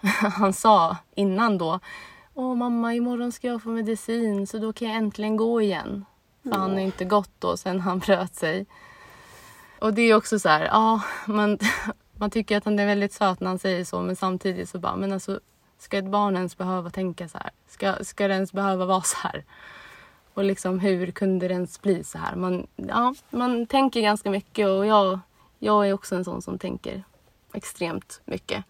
han sa innan då Åh mamma, imorgon ska jag få medicin så då kan jag äntligen gå igen. För han har inte gått då sen han bröt sig. Och det är också så här, ja, man, man tycker att han är väldigt söt när han säger så men samtidigt så bara, men alltså ska ett barn ens behöva tänka så här? Ska, ska det ens behöva vara så här? Och liksom hur kunde det ens bli så här? Man, ja, man tänker ganska mycket och jag, jag är också en sån som tänker extremt mycket.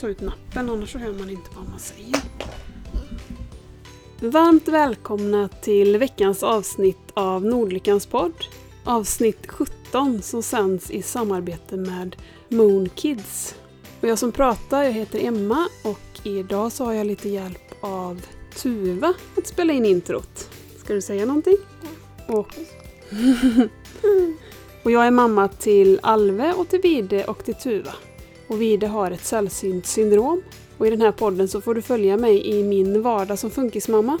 Ta ut nappen annars så hör man inte vad man säger. Varmt välkomna till veckans avsnitt av Nordlyckans podd. Avsnitt 17 som sänds i samarbete med Moon Kids. Och jag som pratar, jag heter Emma och idag så har jag lite hjälp av Tuva att spela in introt. Ska du säga någonting? Och, och jag är mamma till Alve och till Vide och till Tuva. Och Vide har ett sällsynt syndrom. Och i den här podden så får du följa mig i min vardag som funkismamma.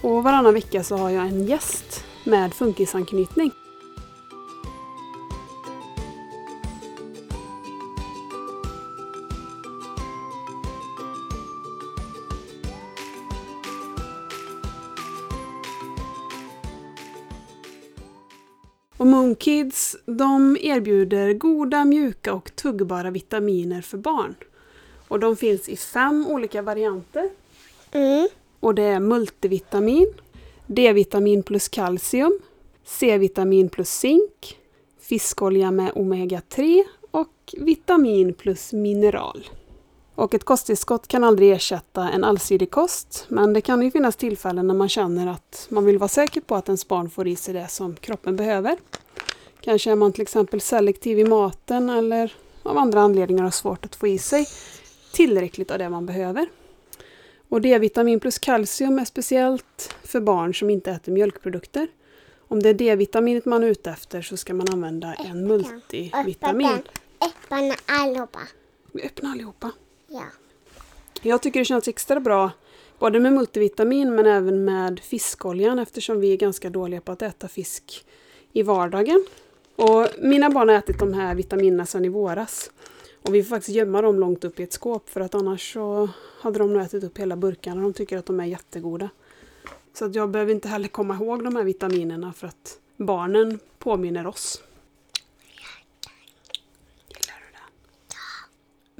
Och varannan vecka så har jag en gäst med funkisanknytning. Och Moonkids de erbjuder goda, mjuka och tuggbara vitaminer för barn. Och de finns i fem olika varianter. Mm. Och det är multivitamin, D-vitamin plus kalcium, C-vitamin plus zink, fiskolja med omega-3 och vitamin plus mineral. Och ett kosttillskott kan aldrig ersätta en allsidig kost, men det kan ju finnas tillfällen när man känner att man vill vara säker på att ens barn får i sig det som kroppen behöver. Kanske är man till exempel selektiv i maten eller av andra anledningar har svårt att få i sig tillräckligt av det man behöver. Och D-vitamin plus kalcium är speciellt för barn som inte äter mjölkprodukter. Om det är D-vitaminet man är ute efter så ska man använda en multivitamin. Öppna allihopa. Vi öppnar allihopa. Ja. Jag tycker det känns extra bra både med multivitamin men även med fiskoljan eftersom vi är ganska dåliga på att äta fisk i vardagen. Och mina barn har ätit de här vitaminerna sedan i våras. Och vi får faktiskt gömma dem långt upp i ett skåp för att annars så hade de nog ätit upp hela burkarna. De tycker att de är jättegoda. Så att jag behöver inte heller komma ihåg de här vitaminerna för att barnen påminner oss. Gillar du den?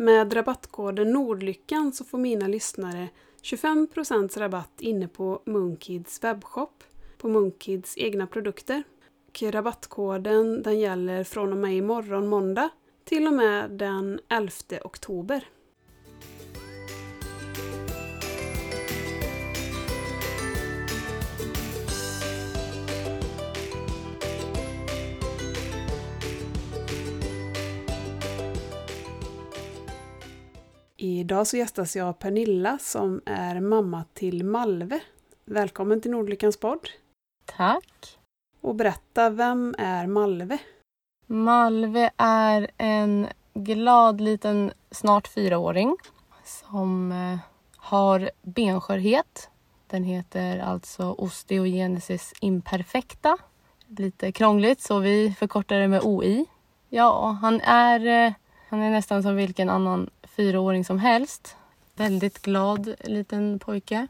Med rabattkoden Nordlyckan så får mina lyssnare 25% rabatt inne på Moonkids webbshop på Moonkids egna produkter. Och rabattkoden den gäller från och med imorgon måndag till och med den 11 oktober. Idag så gästas jag av Pernilla som är mamma till Malve. Välkommen till Nordlyckans podd. Tack! Och berätta, vem är Malve? Malve är en glad liten snart fyraåring som eh, har benskörhet. Den heter alltså osteogenesis imperfecta. Lite krångligt så vi förkortar det med OI. Ja, han är, eh, han är nästan som vilken annan fyraåring som helst. Väldigt glad liten pojke.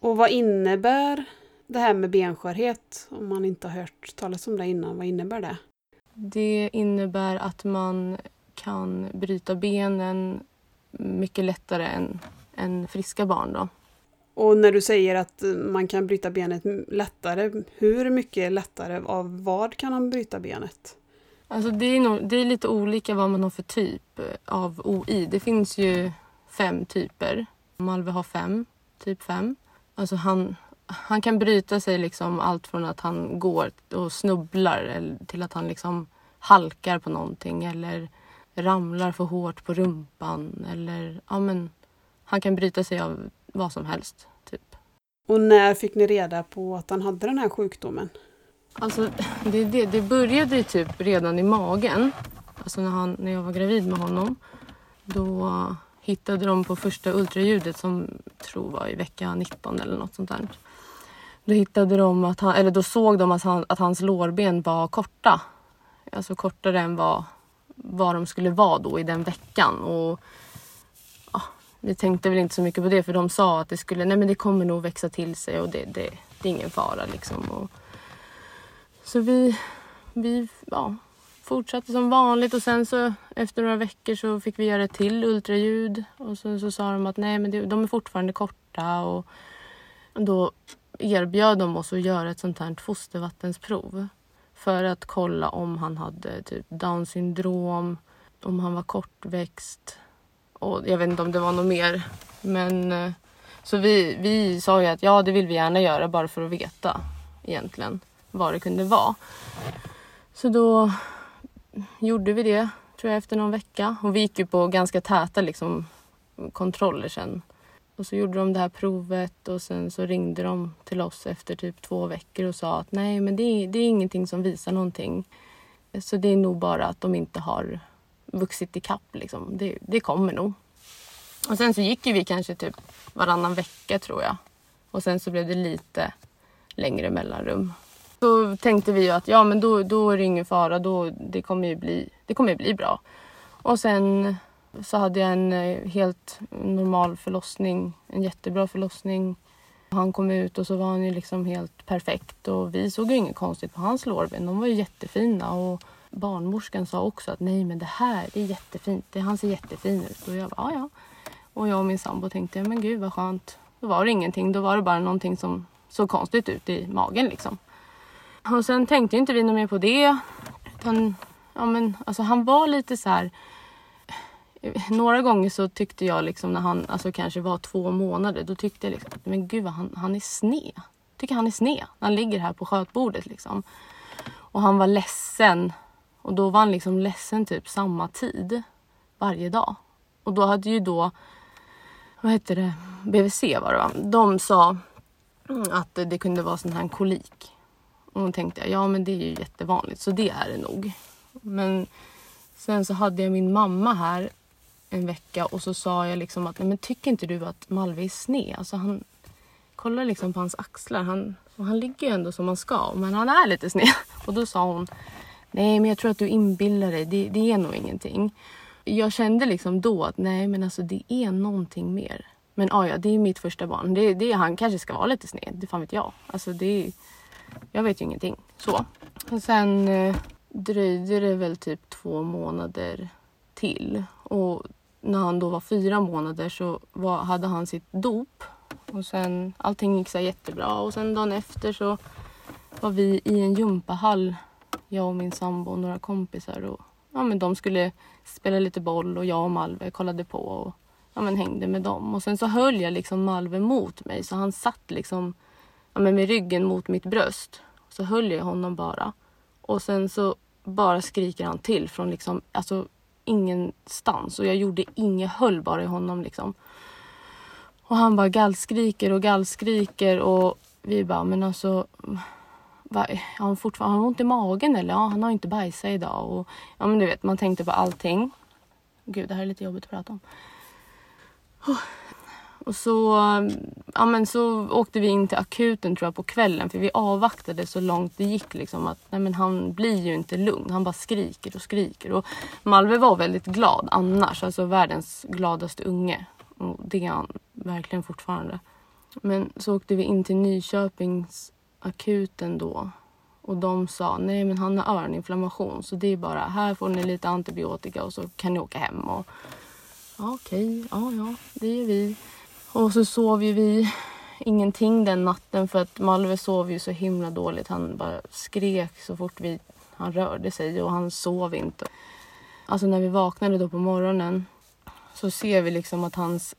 Och vad innebär det här med benskörhet? Om man inte har hört talas om det innan, vad innebär det? Det innebär att man kan bryta benen mycket lättare än, än friska barn. Då. Och när du säger att man kan bryta benet lättare, hur mycket lättare? Av vad kan man bryta benet? Alltså det, är nog, det är lite olika vad man har för typ eh, av OI. Det finns ju fem typer. Malve har fem, typ fem. Alltså han, han kan bryta sig liksom allt från att han går och snubblar till att han liksom halkar på någonting eller ramlar för hårt på rumpan eller ja men han kan bryta sig av vad som helst typ. Och när fick ni reda på att han hade den här sjukdomen? Alltså, det, det, det började ju typ redan i magen. Alltså när, han, när jag var gravid med honom. Då hittade de på första ultraljudet som tror var i vecka 19 eller något sånt där. Då hittade de att han, eller då såg de att, han, att hans lårben var korta. Alltså kortare än vad, vad de skulle vara då i den veckan. Och ja, Vi tänkte väl inte så mycket på det för de sa att det skulle, nej men det kommer nog växa till sig och det, det, det är ingen fara liksom. Och, så vi, vi ja, fortsatte som vanligt och sen så efter några veckor så fick vi göra ett till ultraljud och sen så sa de att nej men det, de är fortfarande korta och då erbjöd de oss att göra ett sånt här fostervattensprov för att kolla om han hade typ down syndrom, om han var kortväxt och jag vet inte om det var något mer. Men eh, så vi, vi sa ju att ja, det vill vi gärna göra bara för att veta egentligen vad det kunde vara. Så då gjorde vi det tror jag efter någon vecka och vi gick ju på ganska täta liksom, kontroller sen. Och så gjorde de det här provet och sen så ringde de till oss efter typ två veckor och sa att nej men det är, det är ingenting som visar någonting. Så det är nog bara att de inte har vuxit i kapp liksom. Det, det kommer nog. Och sen så gick ju vi kanske typ varannan vecka tror jag. Och sen så blev det lite längre mellanrum. Så tänkte vi ju att ja men då, då är det ingen fara, då, det, kommer ju bli, det kommer ju bli bra. Och sen så hade jag en eh, helt normal förlossning, en jättebra förlossning. Han kom ut och så var han ju liksom helt perfekt och vi såg ju inget konstigt på hans lårben. De var ju jättefina och barnmorskan sa också att nej men det här är jättefint, det, han ser jättefin ut. Och jag bara, ja ja. Och jag och min sambo tänkte, men gud vad skönt. Då var det ingenting, då var det bara någonting som såg konstigt ut i magen liksom. Och sen tänkte inte vi något mer på det. Utan, ja, men, alltså, han var lite så här... Några gånger så tyckte jag liksom när han alltså, kanske var två månader. Då tyckte jag liksom, men gud han, han är sned. Jag tycker han är sned. Han ligger här på skötbordet liksom. Och han var ledsen. Och då var han liksom ledsen typ samma tid. Varje dag. Och då hade ju då, vad heter det, BVC var det va? De sa att det kunde vara sån här kolik. Och då tänkte jag, ja men det är ju jättevanligt så det är det nog. Men sen så hade jag min mamma här en vecka och så sa jag liksom att, nej men tycker inte du att Malve är sned? Alltså han, kollar liksom på hans axlar, han, och han ligger ju ändå som han ska, men han är lite sned. Och då sa hon, nej men jag tror att du inbillar dig, det, det är nog ingenting. Jag kände liksom då att nej men alltså det är någonting mer. Men ah, ja, det är mitt första barn. Det, det, han kanske ska vara lite sned, det fan vet jag. Alltså det jag vet ju ingenting. Så. Och sen eh, dröjde det väl typ två månader till. Och när han då var fyra månader så var, hade han sitt dop. Och sen allting gick så jättebra. Och sen dagen efter så var vi i en gympahall. Jag och min sambo och några kompisar. Och, ja, men de skulle spela lite boll och jag och Malve kollade på och ja, men hängde med dem. Och sen så höll jag liksom Malve mot mig så han satt liksom ja, men med ryggen mot mitt bröst. Så höll jag honom bara. Och sen så bara skriker han till från liksom, alltså ingenstans. Och jag gjorde inget, höll bara i honom liksom. Och han bara gallskriker och gallskriker och vi bara, men alltså va, har han fortfarande har han ont i magen eller? Ja, han har inte bajsat idag. Och, ja, men du vet, man tänkte på allting. Gud, det här är lite jobbigt att prata om. Och så, ja, men så åkte vi in till akuten tror jag på kvällen för vi avvaktade så långt det gick. Liksom, att nej, men han blir ju inte lugn. Han bara skriker och skriker. Och Malve var väldigt glad annars. Alltså världens gladaste unge. Och det är han verkligen fortfarande. Men så åkte vi in till Nyköpings akuten då. Och de sa nej men han har öroninflammation så det är bara här får ni lite antibiotika och så kan ni åka hem. Och, ja, okej, ja ja det gör vi. Och så sov ju vi ingenting den natten för att Malve sov ju så himla dåligt. Han bara skrek så fort vi, han rörde sig och han sov inte. Alltså när vi vaknade då på morgonen så ser vi liksom att hans,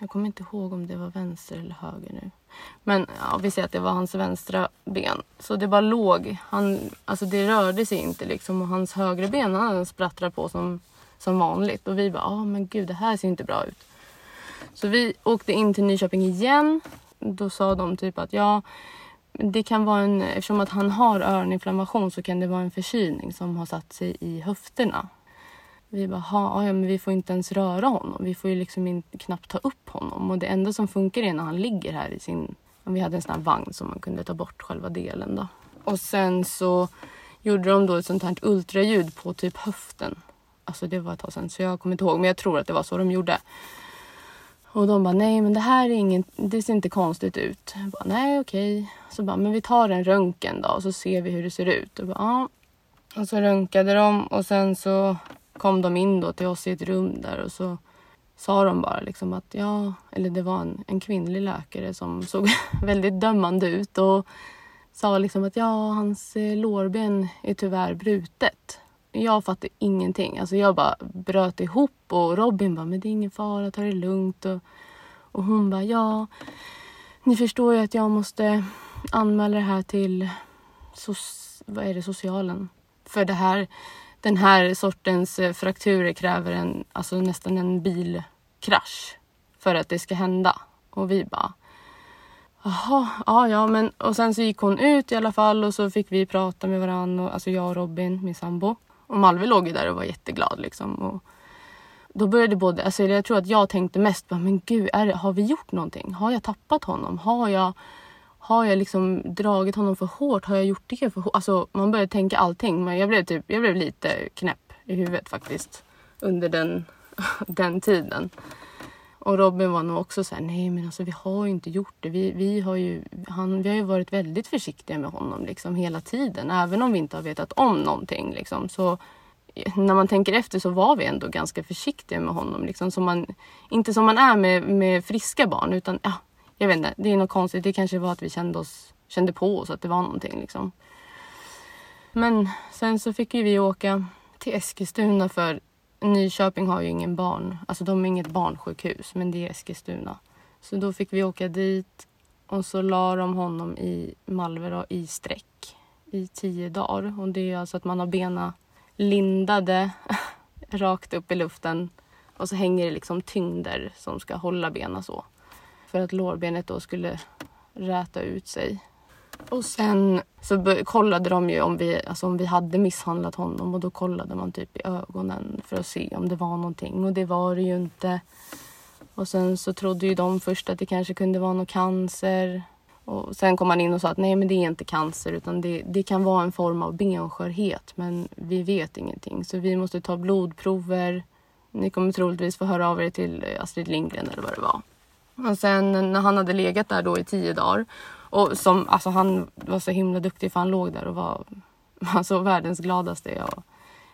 jag kommer inte ihåg om det var vänster eller höger nu. Men ja, vi ser att det var hans vänstra ben. Så det bara låg, han, alltså det rörde sig inte liksom och hans högra ben han sprattrade på som, som vanligt. Och vi bara, ja oh, men gud det här ser inte bra ut. Så vi åkte in till Nyköping igen då sa de typ att ja, det kan vara en, eftersom att han har öroninflammation så kan det vara en förkylning som har satt sig i höfterna. Vi bara, ja men vi får inte ens röra honom. Vi får ju liksom in, knappt ta upp honom. Och det enda som funkar är när han ligger här i sin... Vi hade en sån här vagn som man kunde ta bort själva delen då. Och sen så gjorde de då ett sånt här ultraljud på typ höften. Alltså det var ett tag sedan så jag kommer inte ihåg men jag tror att det var så de gjorde. Och de bara, nej men det här är ingen, det ser inte konstigt ut. Jag bara, nej okej. Så bara, men vi tar en röntgen då och så ser vi hur det ser ut. Och, bara, ja. och så röntgade de och sen så kom de in då till oss i ett rum där och så sa de bara liksom att ja, eller det var en, en kvinnlig läkare som såg väldigt dömande ut och sa liksom att ja, hans eh, lårben är tyvärr brutet. Jag fattade ingenting. Alltså jag bara bröt ihop och Robin bara, men det är ingen fara, ta det lugnt. Och, och hon bara, ja, ni förstår ju att jag måste anmäla det här till soc- vad är det, socialen. För det här, den här sortens eh, frakturer kräver en, alltså nästan en bilkrasch för att det ska hända. Och vi bara, Jaha, ja, ja, men och sen så gick hon ut i alla fall och så fick vi prata med varandra, alltså jag och Robin, min sambo. Och Malve låg ju där och var jätteglad liksom. Och då började både, alltså jag tror att jag tänkte mest bara, men gud, är det, har vi gjort någonting? Har jag tappat honom? Har jag, har jag liksom dragit honom för hårt? Har jag gjort det för hårt? Alltså man började tänka allting. Men jag blev, typ, jag blev lite knäpp i huvudet faktiskt under den, den tiden. Och Robin var nog också så här, nej men alltså vi har ju inte gjort det. Vi, vi, har, ju, han, vi har ju varit väldigt försiktiga med honom liksom hela tiden. Även om vi inte har vetat om någonting liksom. Så när man tänker efter så var vi ändå ganska försiktiga med honom. Liksom, som man, inte som man är med, med friska barn utan ja, jag vet inte, det är något konstigt. Det kanske var att vi kände, oss, kände på oss att det var någonting liksom. Men sen så fick ju vi åka till Eskilstuna för Nyköping har ju ingen barn, alltså de har inget barnsjukhus men det är Eskilstuna. Så då fick vi åka dit och så la de honom i Malmö då, i sträck i tio dagar. Och det är alltså att man har benen lindade rakt upp i luften och så hänger det liksom tyngder som ska hålla benen så. För att lårbenet då skulle räta ut sig. Och sen så kollade de ju om vi, alltså om vi hade misshandlat honom och då kollade man typ i ögonen för att se om det var någonting och det var det ju inte. Och sen så trodde ju de först att det kanske kunde vara någon cancer. Och sen kom man in och sa att nej men det är inte cancer utan det, det kan vara en form av benskörhet men vi vet ingenting så vi måste ta blodprover. Ni kommer troligtvis få höra av er till Astrid Lindgren eller vad det var. Och sen när han hade legat där då i tio dagar och som, alltså han var så himla duktig för han låg där och var alltså världens gladaste. Jag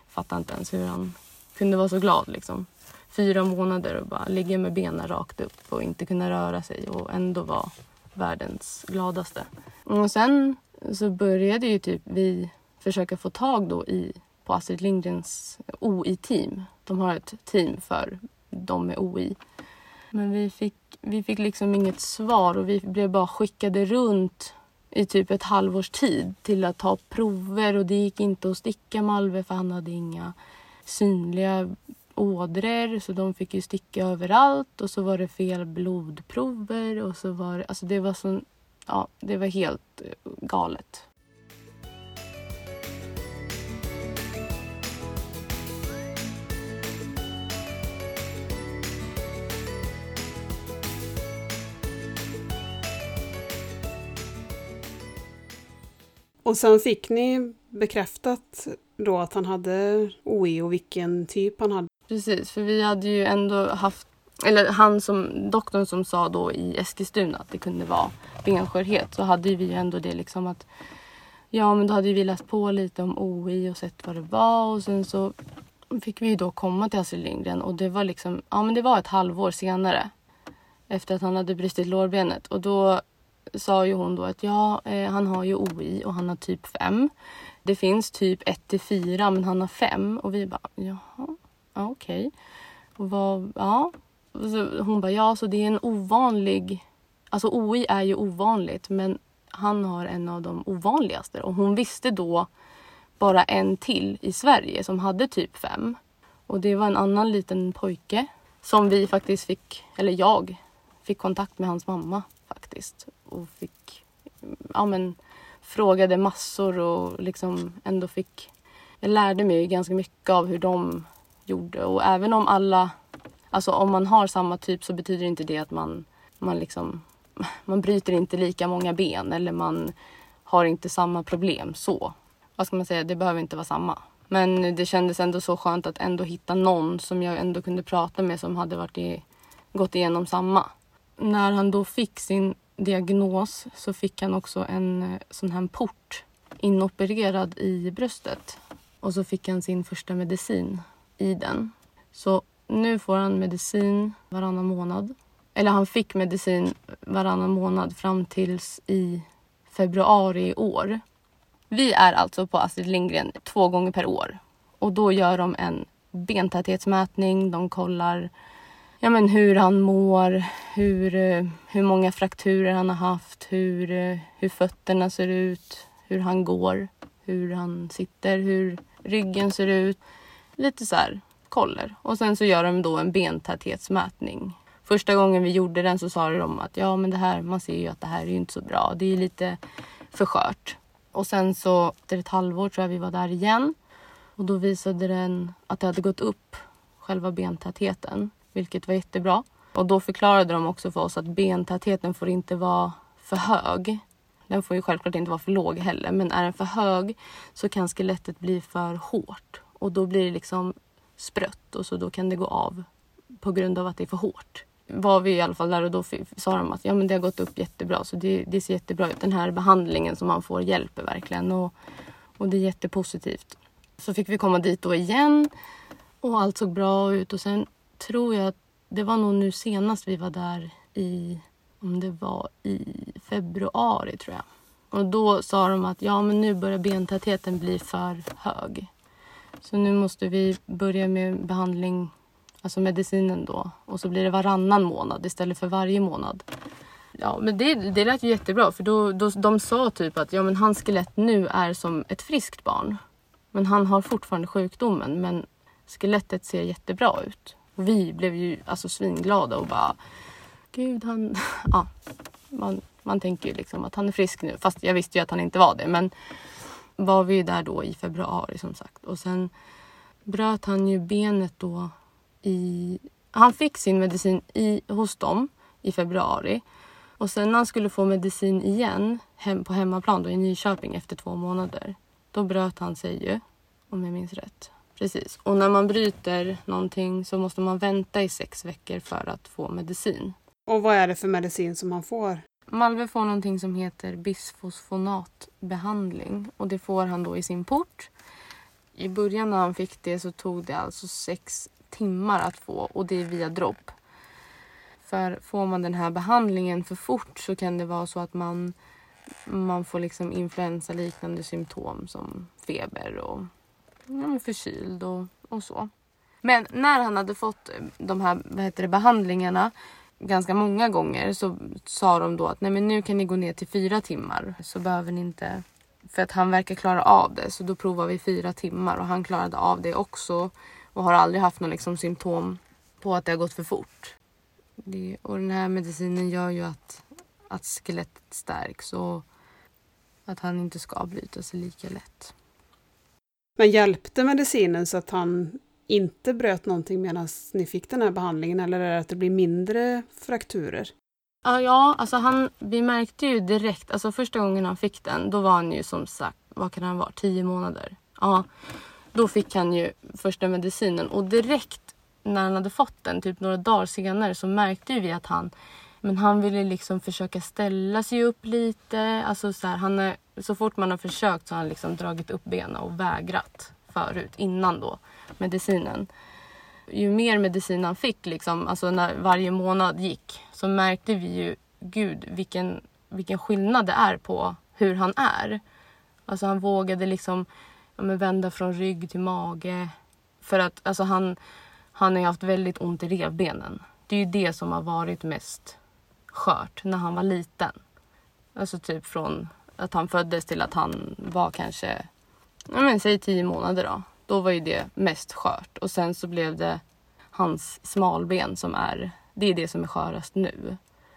fattar inte ens hur han kunde vara så glad liksom. Fyra månader och bara ligga med benen rakt upp och inte kunna röra sig och ändå vara världens gladaste. Och sen så började ju typ vi försöka få tag då i på Astrid Lindgrens OI-team. De har ett team för de med OI. Men vi fick, vi fick liksom inget svar och vi blev bara skickade runt i typ ett halvårs tid till att ta prover och det gick inte att sticka Malve för han hade inga synliga ådror så de fick ju sticka överallt och så var det fel blodprover och så var det, alltså det var så, ja det var helt eh, galet. Och sen fick ni bekräftat då att han hade OE och vilken typ han hade. Precis, för vi hade ju ändå haft, eller han som, doktorn som sa då i Eskilstuna att det kunde vara benskörhet så hade vi ju ändå det liksom att ja men då hade vi läst på lite om OI och sett vad det var och sen så fick vi ju då komma till Astrid Lindgren och det var liksom, ja men det var ett halvår senare efter att han hade brustit lårbenet och då sa ju hon då att ja, eh, han har ju OI och han har typ 5. Det finns typ 1 till 4 men han har 5 och vi bara jaha, ja, okej. Och vad, ja. Så hon bara ja, så det är en ovanlig, alltså OI är ju ovanligt men han har en av de ovanligaste och hon visste då bara en till i Sverige som hade typ 5. Och det var en annan liten pojke som vi faktiskt fick, eller jag fick kontakt med hans mamma faktiskt. Och fick, ja men frågade massor och liksom ändå fick, jag lärde mig ganska mycket av hur de gjorde och även om alla, alltså om man har samma typ så betyder inte det att man, man liksom, man bryter inte lika många ben eller man har inte samma problem så. Vad ska man säga, det behöver inte vara samma. Men det kändes ändå så skönt att ändå hitta någon som jag ändå kunde prata med som hade varit i, gått igenom samma. När han då fick sin diagnos så fick han också en eh, sån här port inopererad i bröstet. Och så fick han sin första medicin i den. Så nu får han medicin varannan månad. Eller han fick medicin varannan månad fram tills i februari i år. Vi är alltså på Astrid Lindgren två gånger per år. Och då gör de en bentäthetsmätning. De kollar ja, men hur han mår, hur, eh, hur många frakturer han har haft, hur, eh, hur fötterna ser ut, hur han går, hur han sitter, hur ryggen ser ut. Lite så här koller. Och sen så gör de då en bentäthetsmätning. Första gången vi gjorde den så sa de att ja men det här, man ser ju att det här är ju inte så bra. Det är lite för skört. Och sen så efter ett halvår tror jag vi var där igen. Och då visade den att det hade gått upp, själva bentätheten. Vilket var jättebra. Och då förklarade de också för oss att bentätheten får inte vara för hög. Den får ju självklart inte vara för låg heller. Men är den för hög så kan skelettet bli för hårt. Och då blir det liksom sprött och så då kan det gå av på grund av att det är för hårt. Var vi i alla fall där och då sa de att ja, men det har gått upp jättebra så det, det ser jättebra ut. Den här behandlingen som man får hjälper verkligen och, och det är jättepositivt. Så fick vi komma dit då igen och allt såg bra ut och sen tror jag att det var nog nu senast vi var där i, om det var i februari tror jag. Och då sa de att ja men nu börjar bentätheten bli för hög. Så nu måste vi börja med behandling, alltså medicinen då. Och så blir det varannan månad istället för varje månad. Ja, men det, det lät ju jättebra för då, då, de sa typ att ja, men hans skelett nu är som ett friskt barn. Men han har fortfarande sjukdomen men skelettet ser jättebra ut. Och vi blev ju alltså svinglada och bara Gud han... Ja, man, man tänker ju liksom att han är frisk nu fast jag visste ju att han inte var det. Men var vi där då i februari som sagt. Och sen bröt han ju benet då i... Han fick sin medicin i, hos dem i februari. Och sen när han skulle få medicin igen hem, på hemmaplan då, i Nyköping efter två månader. Då bröt han sig ju, om jag minns rätt. Precis. Och när man bryter någonting så måste man vänta i sex veckor för att få medicin. Och vad är det för medicin som man får? Malve får någonting som heter bisfosfonatbehandling och det får han då i sin port. I början när han fick det så tog det alltså sex timmar att få och det är via dropp. För får man den här behandlingen för fort så kan det vara så att man, man får liksom influensaliknande symptom som feber och ja, förkyld och, och så. Men när han hade fått de här vad heter det, behandlingarna ganska många gånger så sa de då att nej men nu kan ni gå ner till fyra timmar så behöver ni inte för att han verkar klara av det så då provar vi fyra timmar och han klarade av det också och har aldrig haft några liksom symptom på att det har gått för fort. Det, och den här medicinen gör ju att, att skelettet stärks och att han inte ska bryta sig lika lätt. Men hjälpte medicinen så att han inte bröt någonting medan ni fick den här behandlingen eller är det att det blir mindre frakturer? Ja, alltså han, vi märkte ju direkt, alltså första gången han fick den, då var han ju som sagt, vad kan han vara, tio månader? Ja, då fick han ju första medicinen och direkt när han hade fått den, typ några dagar senare, så märkte vi att han men han ville liksom försöka ställa sig upp lite. Alltså så, här, han är, så fort man har försökt så har han liksom dragit upp benen och vägrat förut, innan då medicinen. Ju mer medicin han fick, liksom, alltså när varje månad gick, så märkte vi ju, gud vilken, vilken skillnad det är på hur han är. Alltså han vågade liksom ja, men vända från rygg till mage. För att alltså han, han har haft väldigt ont i revbenen. Det är ju det som har varit mest skört när han var liten. Alltså typ från att han föddes till att han var kanske, ja men säg tio månader då. Då var ju det mest skört och sen så blev det hans smalben som är, det är det som är skörast nu.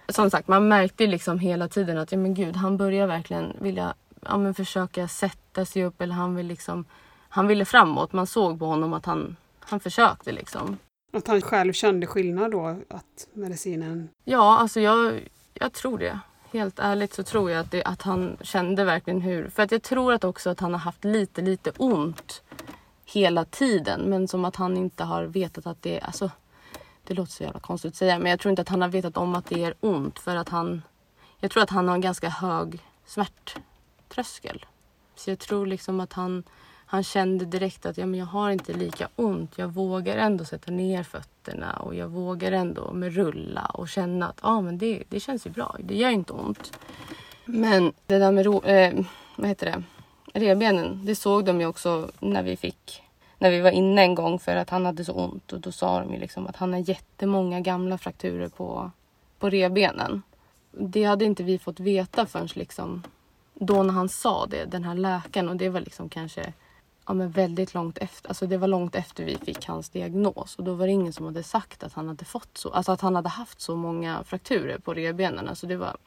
som sagt, man märkte liksom hela tiden att ja, men gud, han börjar verkligen vilja ja, men försöka sätta sig upp eller han vill liksom han ville framåt. Man såg på honom att han, han försökte liksom. Att han själv kände skillnad då? Att medicinen... Ja, alltså jag, jag tror det. Helt ärligt så tror jag att, det, att han kände verkligen hur... För att jag tror att också att han har haft lite, lite ont hela tiden. Men som att han inte har vetat att det. Alltså, det låter så jävla konstigt att säga, men jag tror inte att han har vetat om att det är ont för att han... Jag tror att han har en ganska hög smärttröskel. Så jag tror liksom att han, han kände direkt att ja, men jag har inte lika ont. Jag vågar ändå sätta ner fötterna och jag vågar ändå med rulla och känna att ah, men det, det känns ju bra. Det gör inte ont. Men det där med ro, eh, vad heter det? revbenen, det såg de ju också när vi fick när vi var inne en gång för att han hade så ont och då sa de ju liksom att han har jättemånga gamla frakturer på, på revbenen. Det hade inte vi fått veta förrän liksom då när han sa det, den här läkaren och det var liksom kanske ja, men väldigt långt efter, alltså det var långt efter vi fick hans diagnos och då var det ingen som hade sagt att han hade fått så, alltså att han hade haft så många frakturer på revbenen. Alltså det var,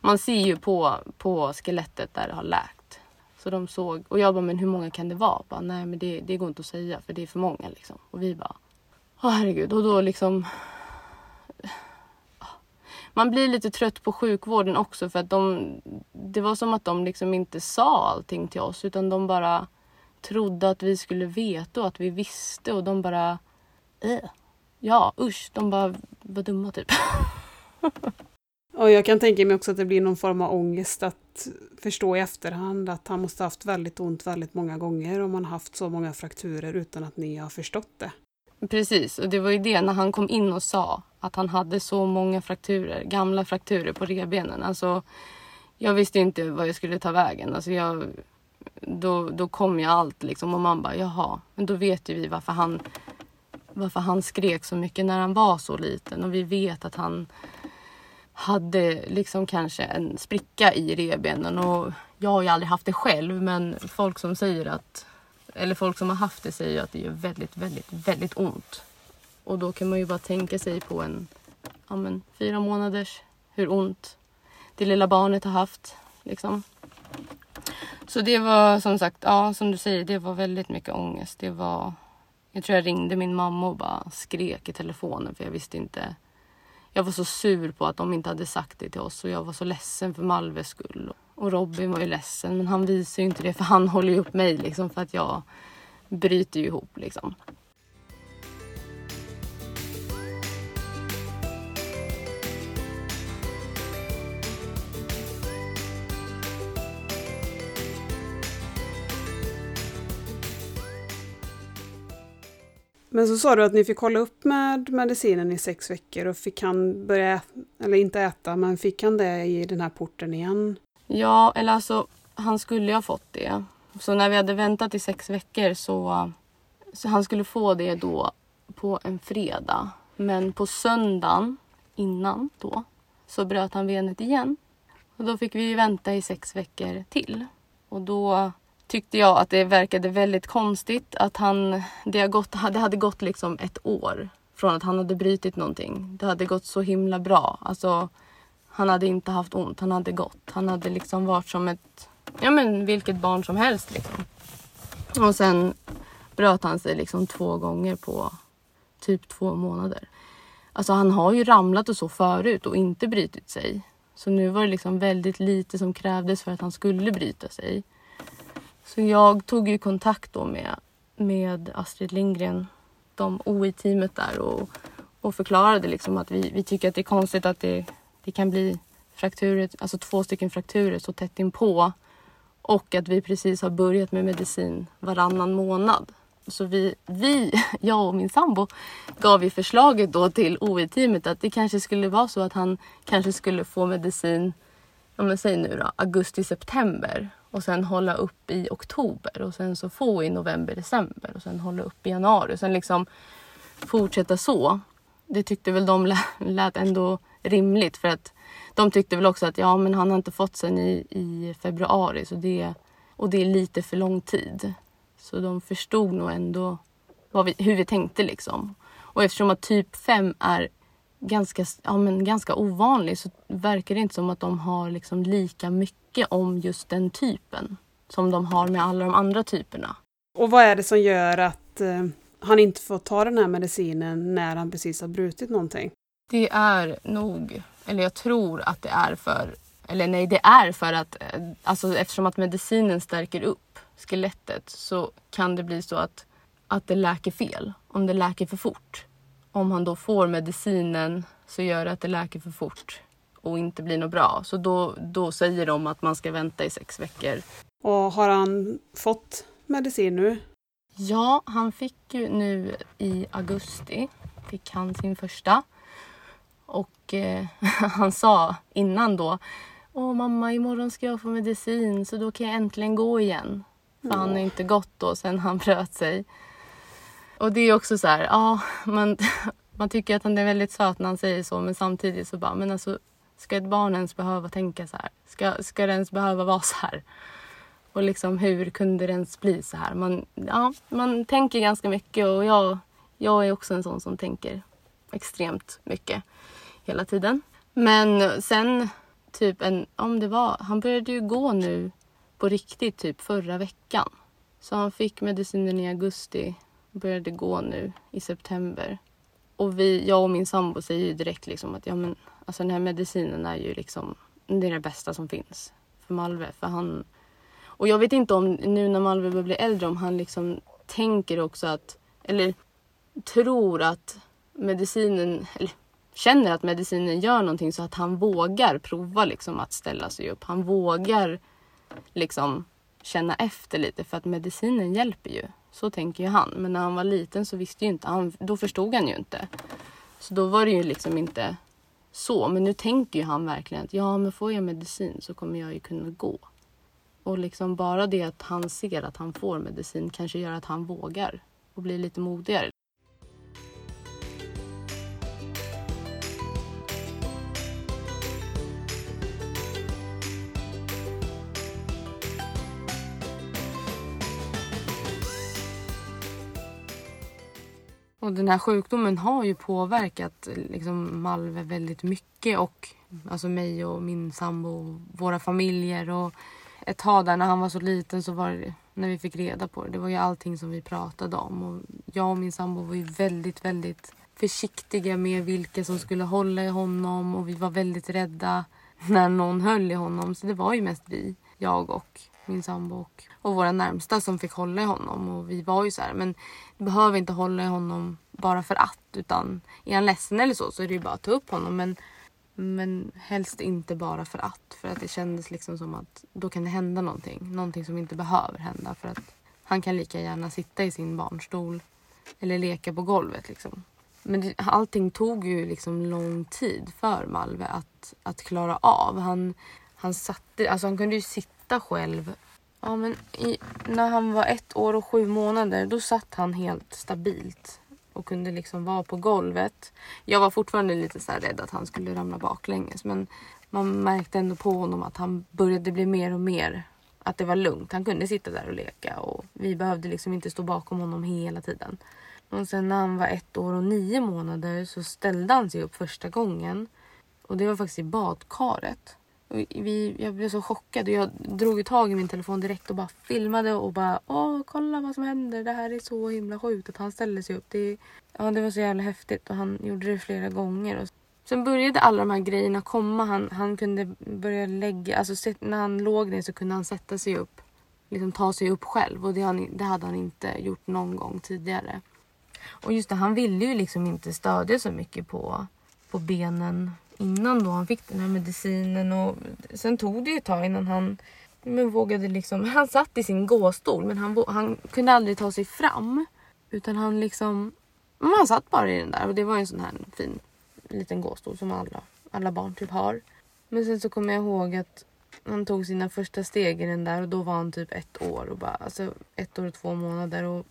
man ser ju på, på skelettet där det har läkt. Så de såg, och jag bara, men hur många kan det vara? Bara, Nej men det, det går inte att säga för det är för många liksom. Och vi bara, åh herregud. Och då liksom man blir lite trött på sjukvården också för att de, det var som att de liksom inte sa allting till oss utan de bara trodde att vi skulle veta och att vi visste och de bara... Äh. Ja, usch. De bara var dumma typ. och jag kan tänka mig också att det blir någon form av ångest att förstå i efterhand att han måste haft väldigt ont väldigt många gånger om han haft så många frakturer utan att ni har förstått det. Precis, och det var ju det när han kom in och sa att han hade så många frakturer, gamla frakturer på revbenen. Alltså, jag visste inte vad jag skulle ta vägen. Alltså jag, då, då kom ju allt liksom och man bara jaha, men då vet ju vi varför han, varför han skrek så mycket när han var så liten och vi vet att han hade liksom kanske en spricka i revbenen och jag har ju aldrig haft det själv men folk som säger att eller folk som har haft det säger att det gör väldigt, väldigt, väldigt ont. Och då kan man ju bara tänka sig på en ja, men, fyra månaders hur ont det lilla barnet har haft. Liksom. Så det var som sagt, ja som du säger, det var väldigt mycket ångest. Det var, jag tror jag ringde min mamma och bara skrek i telefonen för jag visste inte. Jag var så sur på att de inte hade sagt det till oss och jag var så ledsen för Malves skull. Och Robin var ju ledsen men han visar ju inte det för han håller ju upp mig liksom för att jag bryter ju ihop liksom. Men så sa du att ni fick hålla upp med medicinen i sex veckor och fick han börja, eller inte äta, men fick han det i den här porten igen? Ja, eller alltså han skulle ju ha fått det. Så när vi hade väntat i sex veckor så, så han skulle få det då på en fredag. Men på söndagen innan då så bröt han benet igen. Och då fick vi vänta i sex veckor till. Och då tyckte jag att det verkade väldigt konstigt att han, det, har gått, det hade gått liksom ett år från att han hade brutit någonting. Det hade gått så himla bra. Alltså, han hade inte haft ont, han hade gått. Han hade liksom varit som ett, ja men vilket barn som helst liksom. Och sen bröt han sig liksom två gånger på typ två månader. Alltså han har ju ramlat och så förut och inte brutit sig. Så nu var det liksom väldigt lite som krävdes för att han skulle bryta sig. Så jag tog ju kontakt då med, med Astrid Lindgren, de OI-teamet där och, och förklarade liksom att vi, vi tycker att det är konstigt att det det kan bli frakturer, alltså två stycken frakturer så tätt inpå och att vi precis har börjat med medicin varannan månad. Så vi, vi, jag och min sambo, gav ju förslaget då till OI-teamet att det kanske skulle vara så att han kanske skulle få medicin, om men säg nu då, augusti-september och sen hålla upp i oktober och sen så få i november, december och sen hålla upp i januari och sen liksom fortsätta så. Det tyckte väl de lät ändå rimligt för att de tyckte väl också att ja, men han har inte fått sen i, i februari så det, och det är lite för lång tid. Så de förstod nog ändå vad vi, hur vi tänkte liksom. Och eftersom att typ 5 är ganska, ja, men ganska ovanlig så verkar det inte som att de har liksom lika mycket om just den typen som de har med alla de andra typerna. Och vad är det som gör att eh, han inte får ta den här medicinen när han precis har brutit någonting? Det är nog, eller jag tror att det är för, eller nej det är för att, eh, alltså eftersom att medicinen stärker upp skelettet så kan det bli så att, att det läker fel, om det läker för fort. Om han då får medicinen så gör det att det läker för fort och inte blir något bra. Så då, då säger de att man ska vänta i sex veckor. Och har han fått medicin nu? Ja, han fick ju nu i augusti, fick han sin första. Och eh, han sa innan då, Åh mamma, imorgon ska jag få medicin så då kan jag äntligen gå igen. För han har inte gått då sen han bröt sig. Och det är också så här, ja, man, man tycker att han är väldigt söt när han säger så men samtidigt så bara, men alltså ska ett barn ens behöva tänka så här? Ska, ska det ens behöva vara så här? Och liksom hur kunde det ens bli så här? Man, ja, man tänker ganska mycket och jag, jag är också en sån som tänker extremt mycket hela tiden. Men sen typ en, om det var, han började ju gå nu på riktigt typ förra veckan. Så han fick medicinen i augusti började gå nu i september. Och vi, jag och min sambo säger ju direkt liksom att ja men alltså den här medicinen är ju liksom, det är det bästa som finns för Malve. För han, och jag vet inte om nu när Malve börjar bli äldre om han liksom tänker också att, eller tror att medicinen, eller känner att medicinen gör någonting så att han vågar prova liksom att ställa sig upp. Han vågar liksom känna efter lite för att medicinen hjälper ju. Så tänker ju han. Men när han var liten så visste ju inte han, då förstod han ju inte. Så då var det ju liksom inte så. Men nu tänker ju han verkligen att ja, men får jag medicin så kommer jag ju kunna gå. Och liksom bara det att han ser att han får medicin kanske gör att han vågar och blir lite modigare. Och den här sjukdomen har ju påverkat liksom Malve väldigt mycket och alltså mig och min sambo och våra familjer. Och ett tag där när han var så liten så var det när vi fick reda på det. Det var ju allting som vi pratade om. Och jag och min sambo var ju väldigt, väldigt försiktiga med vilka som skulle hålla i honom och vi var väldigt rädda när någon höll i honom. Så det var ju mest vi, jag och min sambo och, och våra närmsta som fick hålla i honom. Och vi var ju så här, men du behöver inte hålla i honom bara för att. Utan är han ledsen eller så så är det ju bara att ta upp honom. Men, men helst inte bara för att. För att det kändes liksom som att då kan det hända någonting. Någonting som inte behöver hända. För att han kan lika gärna sitta i sin barnstol eller leka på golvet liksom. Men det, allting tog ju liksom lång tid för Malve att, att klara av. Han, han, satte, alltså han kunde ju sitta själv. Ja, men i, när han var ett år och sju månader då satt han helt stabilt och kunde liksom vara på golvet. Jag var fortfarande lite så rädd att han skulle ramla baklänges men man märkte ändå på honom att han började bli mer och mer att det var lugnt. Han kunde sitta där och leka och vi behövde liksom inte stå bakom honom hela tiden. Och sen när han var ett år och nio månader så ställde han sig upp första gången. Och det var faktiskt i badkaret. Vi, jag blev så chockad och jag drog tag i min telefon direkt och bara filmade och bara åh kolla vad som händer. Det här är så himla sjukt att han ställde sig upp. Det, ja, det var så jävla häftigt och han gjorde det flera gånger. Och sen började alla de här grejerna komma. Han, han kunde börja lägga, alltså när han låg ner så kunde han sätta sig upp. Liksom ta sig upp själv och det, han, det hade han inte gjort någon gång tidigare. Och just det, han ville ju liksom inte stödja så mycket på, på benen innan då han fick den här medicinen. Och sen tog det ju ett tag innan han men vågade liksom... Han satt i sin gåstol men han, han kunde aldrig ta sig fram. Utan han liksom... Han satt bara i den där och det var en sån här fin liten gåstol som alla, alla barn typ har. Men sen så kommer jag ihåg att han tog sina första steg i den där och då var han typ ett år och bara alltså ett år och två månader och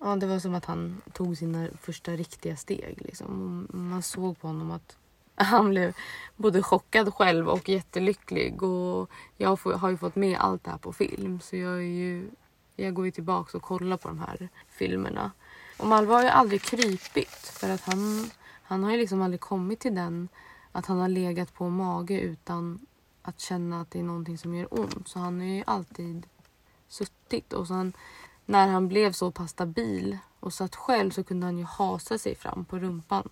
ja, det var som att han tog sina första riktiga steg liksom. Man såg på honom att han blev både chockad själv och jättelycklig. Och jag har ju fått med allt det här på film. Så jag, är ju, jag går ju tillbaka och kollar på de här filmerna. Och Malva har ju aldrig krypit för att han, han har ju liksom aldrig kommit till den att han har legat på mage utan att känna att det är någonting som gör ont. Så han har ju alltid suttit. Och sen när han blev så pass stabil och satt själv så kunde han ju hasa sig fram på rumpan.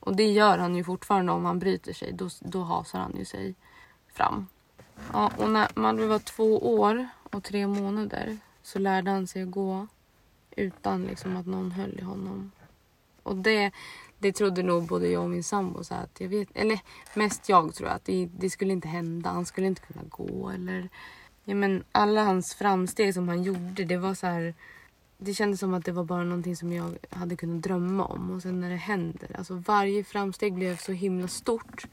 Och det gör han ju fortfarande om han bryter sig. Då, då hasar han ju sig fram. Ja, och när Malve var två år och tre månader så lärde han sig att gå utan liksom att någon höll i honom. Och det, det trodde nog både jag och min sambo. Så att jag vet, eller mest jag tror att det, det skulle inte hända. Han skulle inte kunna gå. Eller, ja, men alla hans framsteg som han gjorde, det var så här... Det kändes som att det var bara någonting som jag hade kunnat drömma om. Och sen när det händer, alltså varje framsteg blev så himla stort.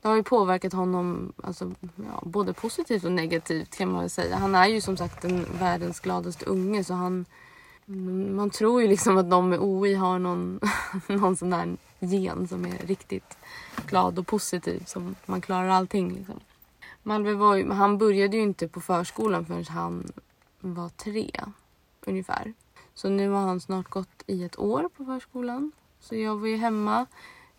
Det har ju påverkat honom alltså, ja, både positivt och negativt kan man väl säga. Han är ju som sagt den världens gladaste unge så han... Man tror ju liksom att de med OI har någon, någon sån där gen som är riktigt glad och positiv. Som man klarar allting liksom. Malve var ju, han började ju inte på förskolan förrän han var tre ungefär. Så nu har han snart gått i ett år på förskolan. Så jag var ju hemma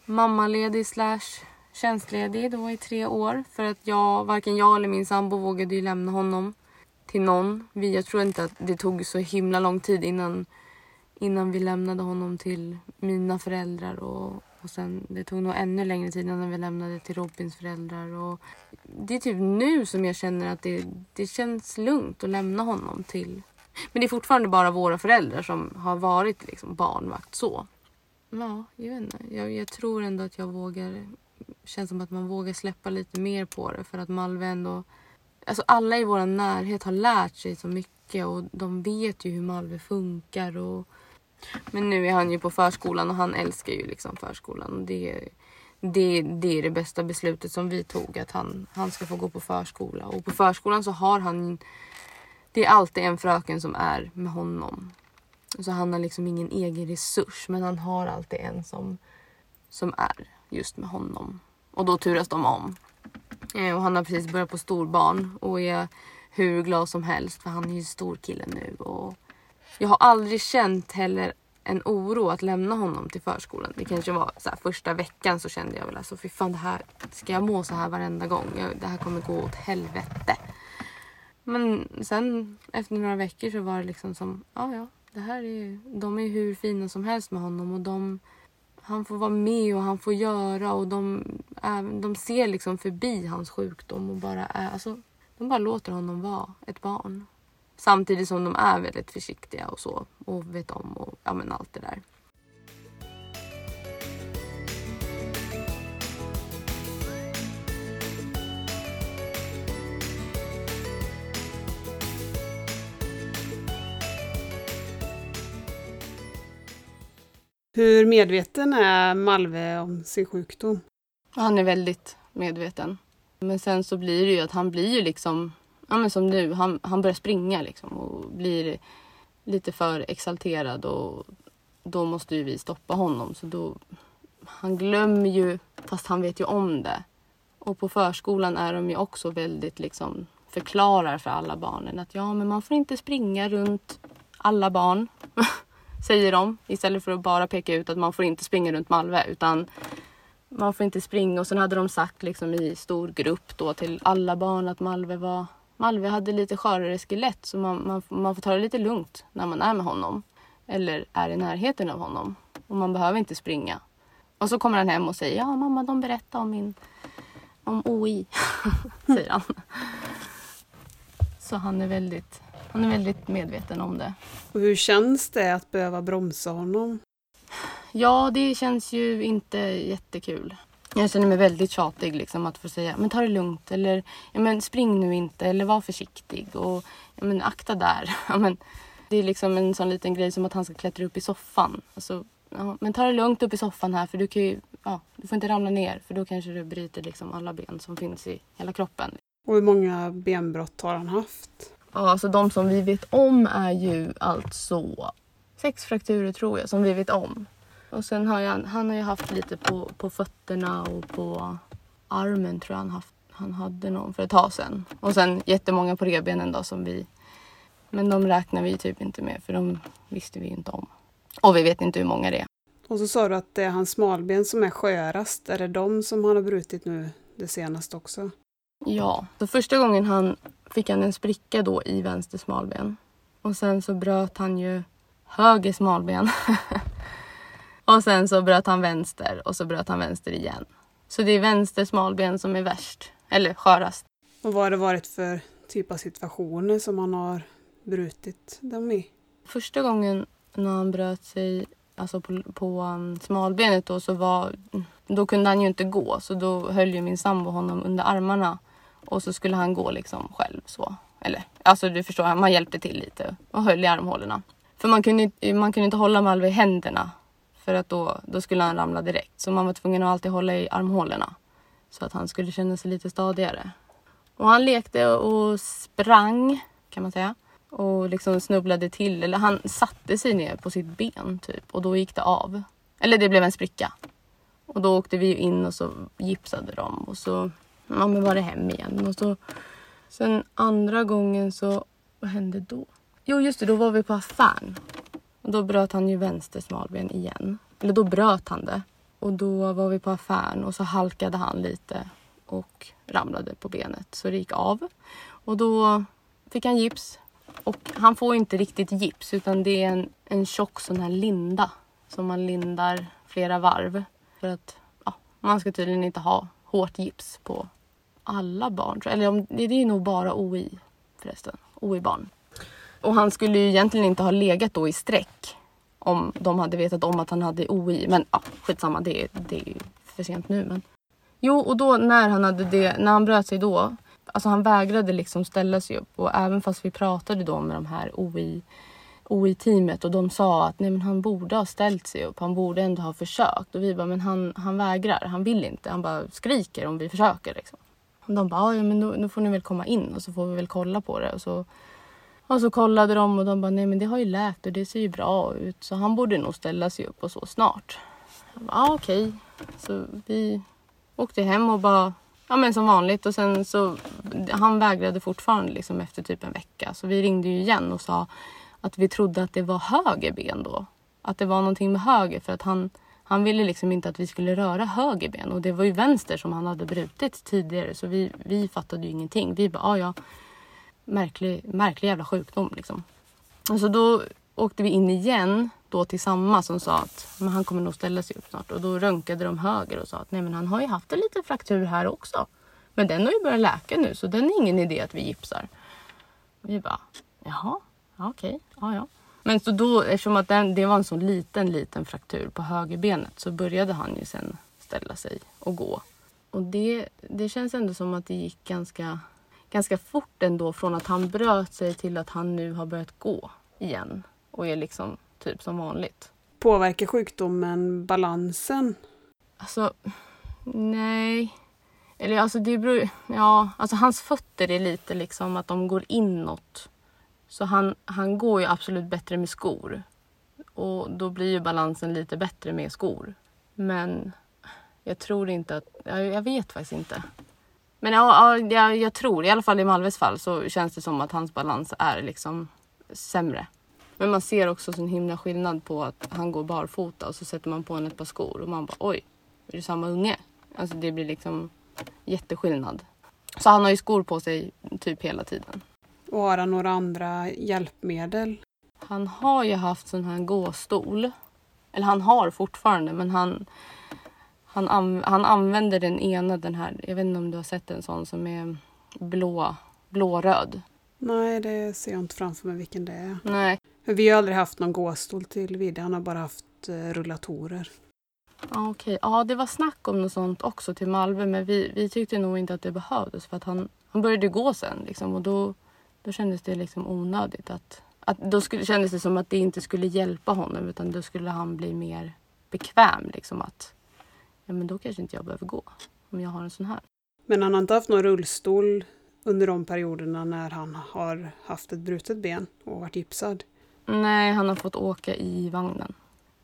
mammaledig slash tjänstledig då i tre år för att jag, varken jag eller min sambo vågade ju lämna honom till någon. Vi, jag tror inte att det tog så himla lång tid innan, innan vi lämnade honom till mina föräldrar och, och sen det tog nog ännu längre tid innan vi lämnade till Robins föräldrar. Och det är typ nu som jag känner att det, det känns lugnt att lämna honom till. Men det är fortfarande bara våra föräldrar som har varit liksom barnvakt så. Ja, jag vet inte. Jag, jag tror ändå att jag vågar känns som att man vågar släppa lite mer på det för att Malve ändå... Alltså alla i vår närhet har lärt sig så mycket och de vet ju hur Malve funkar. Och... Men nu är han ju på förskolan och han älskar ju liksom förskolan. Och det, det, det är det bästa beslutet som vi tog, att han, han ska få gå på förskola. Och på förskolan så har han... Det är alltid en fröken som är med honom. Så han har liksom ingen egen resurs men han har alltid en som, som är just med honom. Och då turas de om. Eh, och han har precis börjat på storbarn och är hur glad som helst för han är ju stor kille nu. Och jag har aldrig känt heller en oro att lämna honom till förskolan. Det kanske var så här, första veckan så kände jag väl alltså fy fan det här, ska jag må så här varenda gång? Jag, det här kommer gå åt helvete. Men sen efter några veckor så var det liksom som, ja ja, det här är, de är hur fina som helst med honom och de han får vara med och han får göra och de, de ser liksom förbi hans sjukdom och bara är, alltså, de bara låter honom vara ett barn. Samtidigt som de är väldigt försiktiga och så och vet om och ja men allt det där. Hur medveten är Malve om sin sjukdom? Han är väldigt medveten. Men sen så blir det ju att han blir ju liksom, ja men som nu, han, han börjar springa liksom och blir lite för exalterad och då måste ju vi stoppa honom. Så då, han glömmer ju, fast han vet ju om det. Och på förskolan är de ju också väldigt liksom förklarar för alla barnen att ja, men man får inte springa runt alla barn. säger de. Istället för att bara peka ut att man får inte springa runt Malve utan man får inte springa. Och sen hade de sagt liksom i stor grupp då till alla barn att Malve var Malve hade lite skörare skelett så man, man, man får ta det lite lugnt när man är med honom. Eller är i närheten av honom. Och man behöver inte springa. Och så kommer han hem och säger ja mamma de berättar om min om OI. säger han. Så han är väldigt han är väldigt medveten om det. Och hur känns det att behöva bromsa honom? Ja, det känns ju inte jättekul. Jag känner mig väldigt tjatig liksom att få säga men ta det lugnt eller ja, men spring nu inte eller var försiktig och ja, men akta där. Ja, men, det är liksom en sån liten grej som att han ska klättra upp i soffan. Alltså, ja, men ta det lugnt upp i soffan här för du kan ju, ja, du får inte ramla ner för då kanske du bryter liksom alla ben som finns i hela kroppen. Och hur många benbrott har han haft? Ja, alltså de som vi vet om är ju alltså sex frakturer tror jag som vi vet om. Och sen har jag, han har ju haft lite på, på fötterna och på armen tror jag han haft. Han hade någon för ett tag sedan. Och sen jättemånga på revbenen då som vi... Men de räknar vi typ inte med för de visste vi inte om. Och vi vet inte hur många det är. Och så sa du att det är hans smalben som är skörast. Är det de som han har brutit nu det senaste också? Ja, så första gången han fick han en spricka då i vänster smalben. Och sen så bröt han ju höger smalben. och sen så bröt han vänster och så bröt han vänster igen. Så det är vänster smalben som är värst, eller skörast. Och vad har det varit för typ av situationer som han har brutit dem i? Första gången när han bröt sig alltså på, på um, smalbenet då så var då kunde han ju inte gå så då höll ju min sambo honom under armarna och så skulle han gå liksom själv så. Eller alltså du förstår, man hjälpte till lite och höll i armhålorna. För man kunde, man kunde inte hålla Malve i händerna för att då, då skulle han ramla direkt. Så man var tvungen att alltid hålla i armhålorna så att han skulle känna sig lite stadigare. Och han lekte och sprang kan man säga och liksom snubblade till. Eller han satte sig ner på sitt ben typ och då gick det av. Eller det blev en spricka. Och då åkte vi in och så gipsade de och så ja, men var det hem igen. Och så, sen andra gången så, vad hände då? Jo just det, då var vi på affären. Och då bröt han ju vänster smalben igen. Eller då bröt han det. Och då var vi på affären och så halkade han lite och ramlade på benet så det gick av. Och då fick han gips och han får inte riktigt gips utan det är en, en tjock sån här linda som man lindar flera varv. För att ja, man ska tydligen inte ha hårt gips på alla barn. Eller om, det är nog bara OI förresten. OI-barn. Och han skulle ju egentligen inte ha legat då i streck om de hade vetat om att han hade OI. Men ja, skitsamma, det, det är ju för sent nu. Men... Jo, och då när han hade det, när han bröt sig då Alltså han vägrade liksom ställa sig upp och även fast vi pratade då med de här OI, OI-teamet och de sa att nej men han borde ha ställt sig upp, han borde ändå ha försökt. Och vi bara, men han, han vägrar, han vill inte, han bara skriker om vi försöker. Liksom. De bara, ja men nu, nu får ni väl komma in och så får vi väl kolla på det. Och så, och så kollade de och de bara, nej men det har ju läkt och det ser ju bra ut så han borde nog ställa sig upp och så snart. Ja okej, okay. så vi åkte hem och bara Ja men som vanligt och sen så han vägrade fortfarande liksom efter typ en vecka så vi ringde ju igen och sa att vi trodde att det var höger ben då. Att det var någonting med höger för att han, han ville liksom inte att vi skulle röra höger ben och det var ju vänster som han hade brutit tidigare så vi, vi fattade ju ingenting. Vi bara, ah, ja märklig, märklig jävla sjukdom liksom. Och så då åkte vi in igen då till samma som sa att men han kommer nog ställa sig upp snart. Och då röntgade de höger och sa att nej men han har ju haft en liten fraktur här också. Men den har ju börjat läka nu så den är ingen idé att vi gipsar. Och vi bara, jaha, okej, okay, ja ja. Men så då, eftersom att den, det var en så liten, liten fraktur på högerbenet så började han ju sen ställa sig och gå. Och det, det känns ändå som att det gick ganska, ganska fort ändå från att han bröt sig till att han nu har börjat gå igen och är liksom typ som vanligt. Påverkar sjukdomen balansen? Alltså, nej. Eller alltså det beror Ja, alltså hans fötter är lite liksom att de går inåt. Så han, han går ju absolut bättre med skor. Och då blir ju balansen lite bättre med skor. Men jag tror inte att... Jag, jag vet faktiskt inte. Men ja, ja jag, jag, tror, i alla fall i Malves fall, så känns det som att hans balans är liksom sämre. Men man ser också sån himla skillnad på att han går barfota och så sätter man på honom ett par skor och man bara oj, är det samma unge? Alltså det blir liksom jätteskillnad. Så han har ju skor på sig typ hela tiden. Och har han några andra hjälpmedel? Han har ju haft sån här gåstol. Eller han har fortfarande men han, han, an, han använder den ena, den här, jag vet inte om du har sett en sån som är blå, blåröd. Nej, det ser jag inte framför mig vilken det är. Nej. För vi har aldrig haft någon gåstol till Vidde, han har bara haft eh, rullatorer. Ja, okej. Ja, det var snack om något sånt också till Malmö men vi, vi tyckte nog inte att det behövdes för att han, han började gå sen liksom, och då, då kändes det liksom onödigt att, att då skulle, kändes det som att det inte skulle hjälpa honom utan då skulle han bli mer bekväm liksom att ja men då kanske inte jag behöver gå om jag har en sån här. Men han har inte haft någon rullstol under de perioderna när han har haft ett brutet ben och varit gipsad? Nej, han har fått åka i vagnen.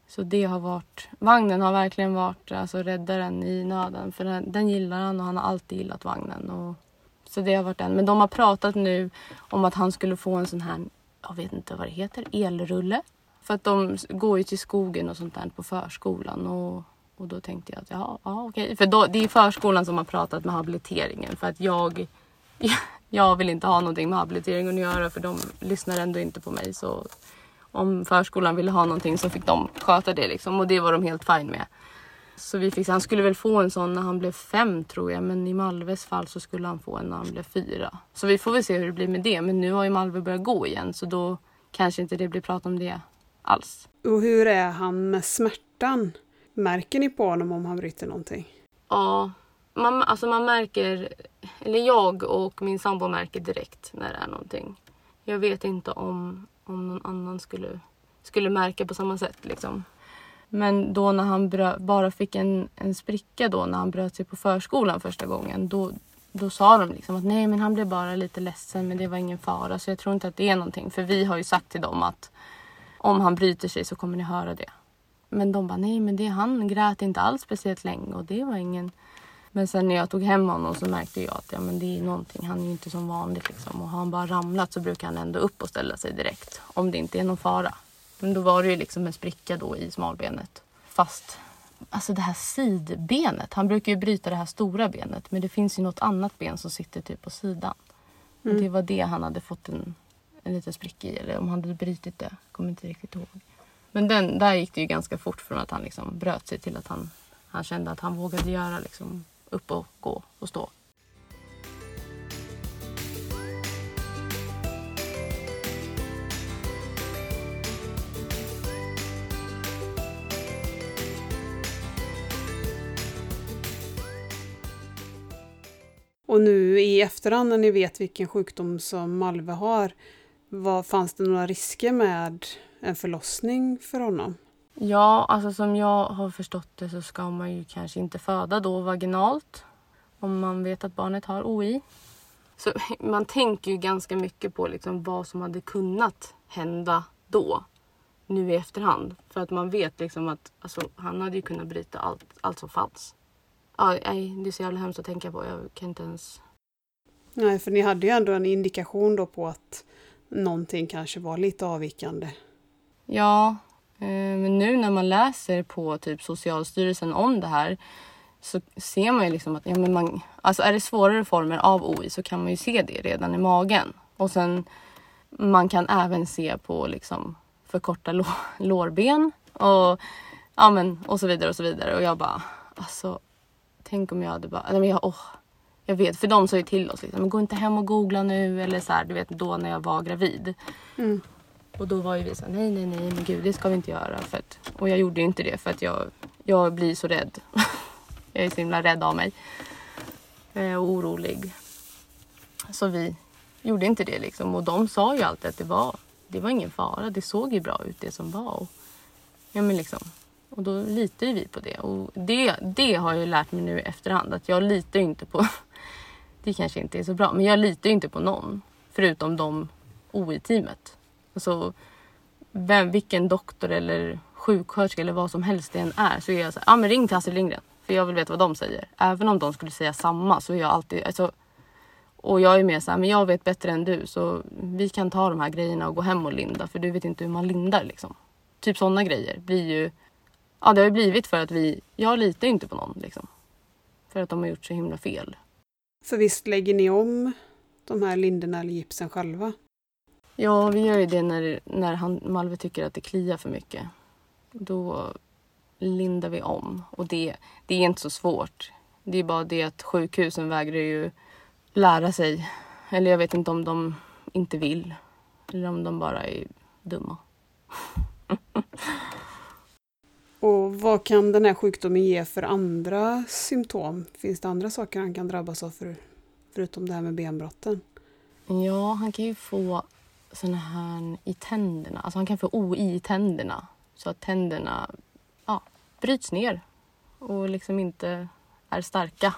Så det har varit, vagnen har verkligen varit alltså, räddaren i nöden. För den, den gillar han och han har alltid gillat vagnen. Och, så det har varit en. Men de har pratat nu om att han skulle få en sån här, jag vet inte vad det heter, elrulle. För att de går ju till skogen och sånt där på förskolan. Och, och då tänkte jag att ja, ja okej. För då, det är förskolan som har pratat med habiliteringen. För att jag, jag vill inte ha någonting med habiliteringen att göra för de lyssnar ändå inte på mig. Så om förskolan ville ha någonting så fick de sköta det liksom. Och det var de helt fine med. Så vi fick, han skulle väl få en sån när han blev fem tror jag. Men i Malves fall så skulle han få en när han blev fyra. Så vi får väl se hur det blir med det. Men nu har ju Malve börjat gå igen så då kanske inte det blir prat om det alls. Och hur är han med smärtan? Märker ni på honom om han bryter någonting? Ja, man, alltså man märker, eller jag och min sambo märker direkt när det är någonting. Jag vet inte om, om någon annan skulle, skulle märka på samma sätt liksom. Men då när han bara fick en, en spricka då när han bröt sig på förskolan första gången. Då, då sa de liksom att nej men han blev bara lite ledsen men det var ingen fara. Så jag tror inte att det är någonting. För vi har ju sagt till dem att om han bryter sig så kommer ni höra det. Men de bara nej men det, han grät inte alls speciellt länge och det var ingen... Men sen när jag tog hem honom så märkte jag att ja, men det är någonting. Han är ju inte som vanligt liksom. Och har han bara ramlat så brukar han ändå upp och ställa sig direkt. Om det inte är någon fara. Men då var det ju liksom en spricka då i smalbenet. Fast alltså det här sidbenet. Han brukar ju bryta det här stora benet. Men det finns ju något annat ben som sitter typ på sidan. Och det var det han hade fått en, en liten spricka i. Eller om han hade brutit det. Kommer inte riktigt ihåg. Men den, där gick det ju ganska fort från att han liksom bröt sig till att han, han kände att han vågade göra liksom upp och gå och stå. Och nu i efterhand när ni vet vilken sjukdom som Malve har, vad, fanns det några risker med en förlossning för honom? Ja, alltså som jag har förstått det så ska man ju kanske inte föda då vaginalt. Om man vet att barnet har OI. Så man tänker ju ganska mycket på liksom vad som hade kunnat hända då. Nu i efterhand. För att man vet liksom att alltså, han hade ju kunnat bryta allt, allt som fanns. Ja, nej, det är så jävla hemskt att tänka på. Jag kan inte ens... Nej, för ni hade ju ändå en indikation då på att någonting kanske var lite avvikande. Ja, eh, men nu när man läser på typ Socialstyrelsen om det här så ser man ju liksom att ja, men man, alltså är det svårare former av OI så kan man ju se det redan i magen. Och sen man kan även se på liksom förkorta lå, lårben och, ja, men, och så vidare och så vidare. Och jag bara, alltså tänk om jag hade bara, nej men jag, åh, jag vet, för de sa ju till oss liksom, gå inte hem och googla nu eller så här, du vet då när jag var gravid. Mm. Och då var ju vi så här, nej nej nej men gud det ska vi inte göra. För att, och jag gjorde ju inte det för att jag, jag blir så rädd. jag är så himla rädd av mig. Eh, och orolig. Så vi gjorde inte det liksom. Och de sa ju alltid att det var, det var ingen fara. Det såg ju bra ut det som var. Och, ja men liksom. Och då litar ju vi på det. Och det, det har jag lärt mig nu i efterhand. Att jag litar ju inte på... det kanske inte är så bra. Men jag litar ju inte på någon. Förutom de OI-teamet. Alltså, vem, vilken doktor eller sjuksköterska eller vad som helst det än är. Så är jag så här, ah, men ring till Astrid Lindgren. För jag vill veta vad de säger. Även om de skulle säga samma så är jag alltid... Alltså, och jag är mer så här, men jag vet bättre än du. Så vi kan ta de här grejerna och gå hem och linda. För du vet inte hur man lindar liksom. Typ sådana grejer blir ju... Ja, det har ju blivit för att vi... Jag litar ju inte på någon liksom. För att de har gjort så himla fel. För visst lägger ni om de här linderna eller gipsen själva? Ja, vi gör ju det när, när han, Malve tycker att det kliar för mycket. Då lindar vi om. Och det, det är inte så svårt. Det är bara det att sjukhusen vägrar ju lära sig. Eller jag vet inte om de inte vill. Eller om de bara är dumma. Och vad kan den här sjukdomen ge för andra symptom? Finns det andra saker han kan drabbas av för, förutom det här med benbrotten? Ja, han kan ju få såna här i tänderna. Alltså han kan få OI i tänderna. Så att tänderna ja, bryts ner och liksom inte är starka.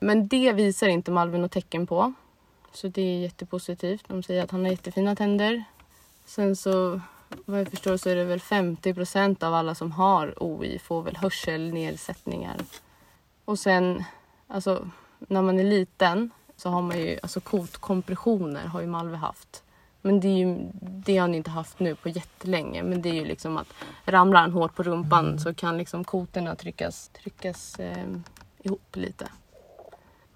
Men det visar inte Malvin något tecken på. Så det är jättepositivt. De säger att han har jättefina tänder. Sen så vad jag förstår så är det väl 50 procent av alla som har OI får väl hörselnedsättningar. Och sen, alltså när man är liten så har man ju, alltså kotkompressioner har ju Malve haft. Men det, är ju, det har han inte haft nu på jättelänge. Men det är ju liksom att ramlar han hårt på rumpan så kan liksom kotorna tryckas, tryckas eh, ihop lite.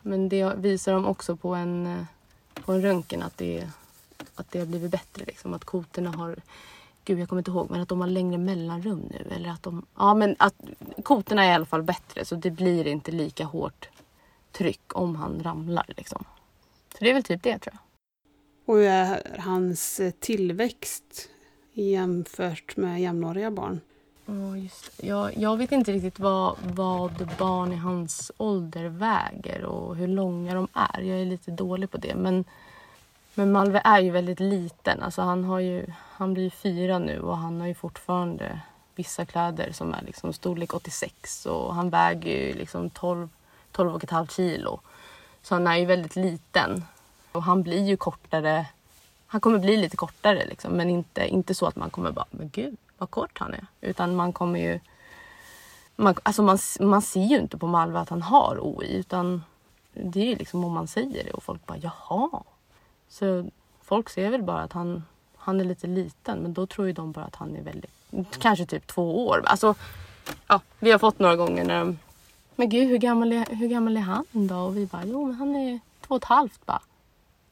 Men det visar de också på en, eh, på en röntgen att det, att det har blivit bättre. Liksom. Att kotorna har, gud jag kommer inte ihåg, men att de har längre mellanrum nu. Eller att de, ja men att kotorna är i alla fall bättre så det blir inte lika hårt tryck om han ramlar liksom. Så det är väl typ det tror jag. Och hur är hans tillväxt jämfört med jämnåriga barn? Ja, just det. Jag, jag vet inte riktigt vad, vad barn i hans ålder väger och hur långa de är. Jag är lite dålig på det. Men, men Malve är ju väldigt liten. Alltså han, har ju, han blir fyra nu och han har ju fortfarande vissa kläder som är liksom storlek 86 och han väger ju liksom 12, 12 och ett halvt kilo. Så han är ju väldigt liten. Och han blir ju kortare. Han kommer bli lite kortare liksom, men inte, inte så att man kommer bara, men gud vad kort han är. Utan man kommer ju... Man, alltså man, man ser ju inte på Malve att han har OI utan det är ju liksom om man säger det och folk bara jaha. Så folk ser väl bara att han, han är lite liten men då tror ju de bara att han är väldigt, kanske typ två år. Alltså, ja, vi har fått några gånger när de, men gud hur gammal är, hur gammal är han då? Och vi bara, jo men han är två och ett halvt bara.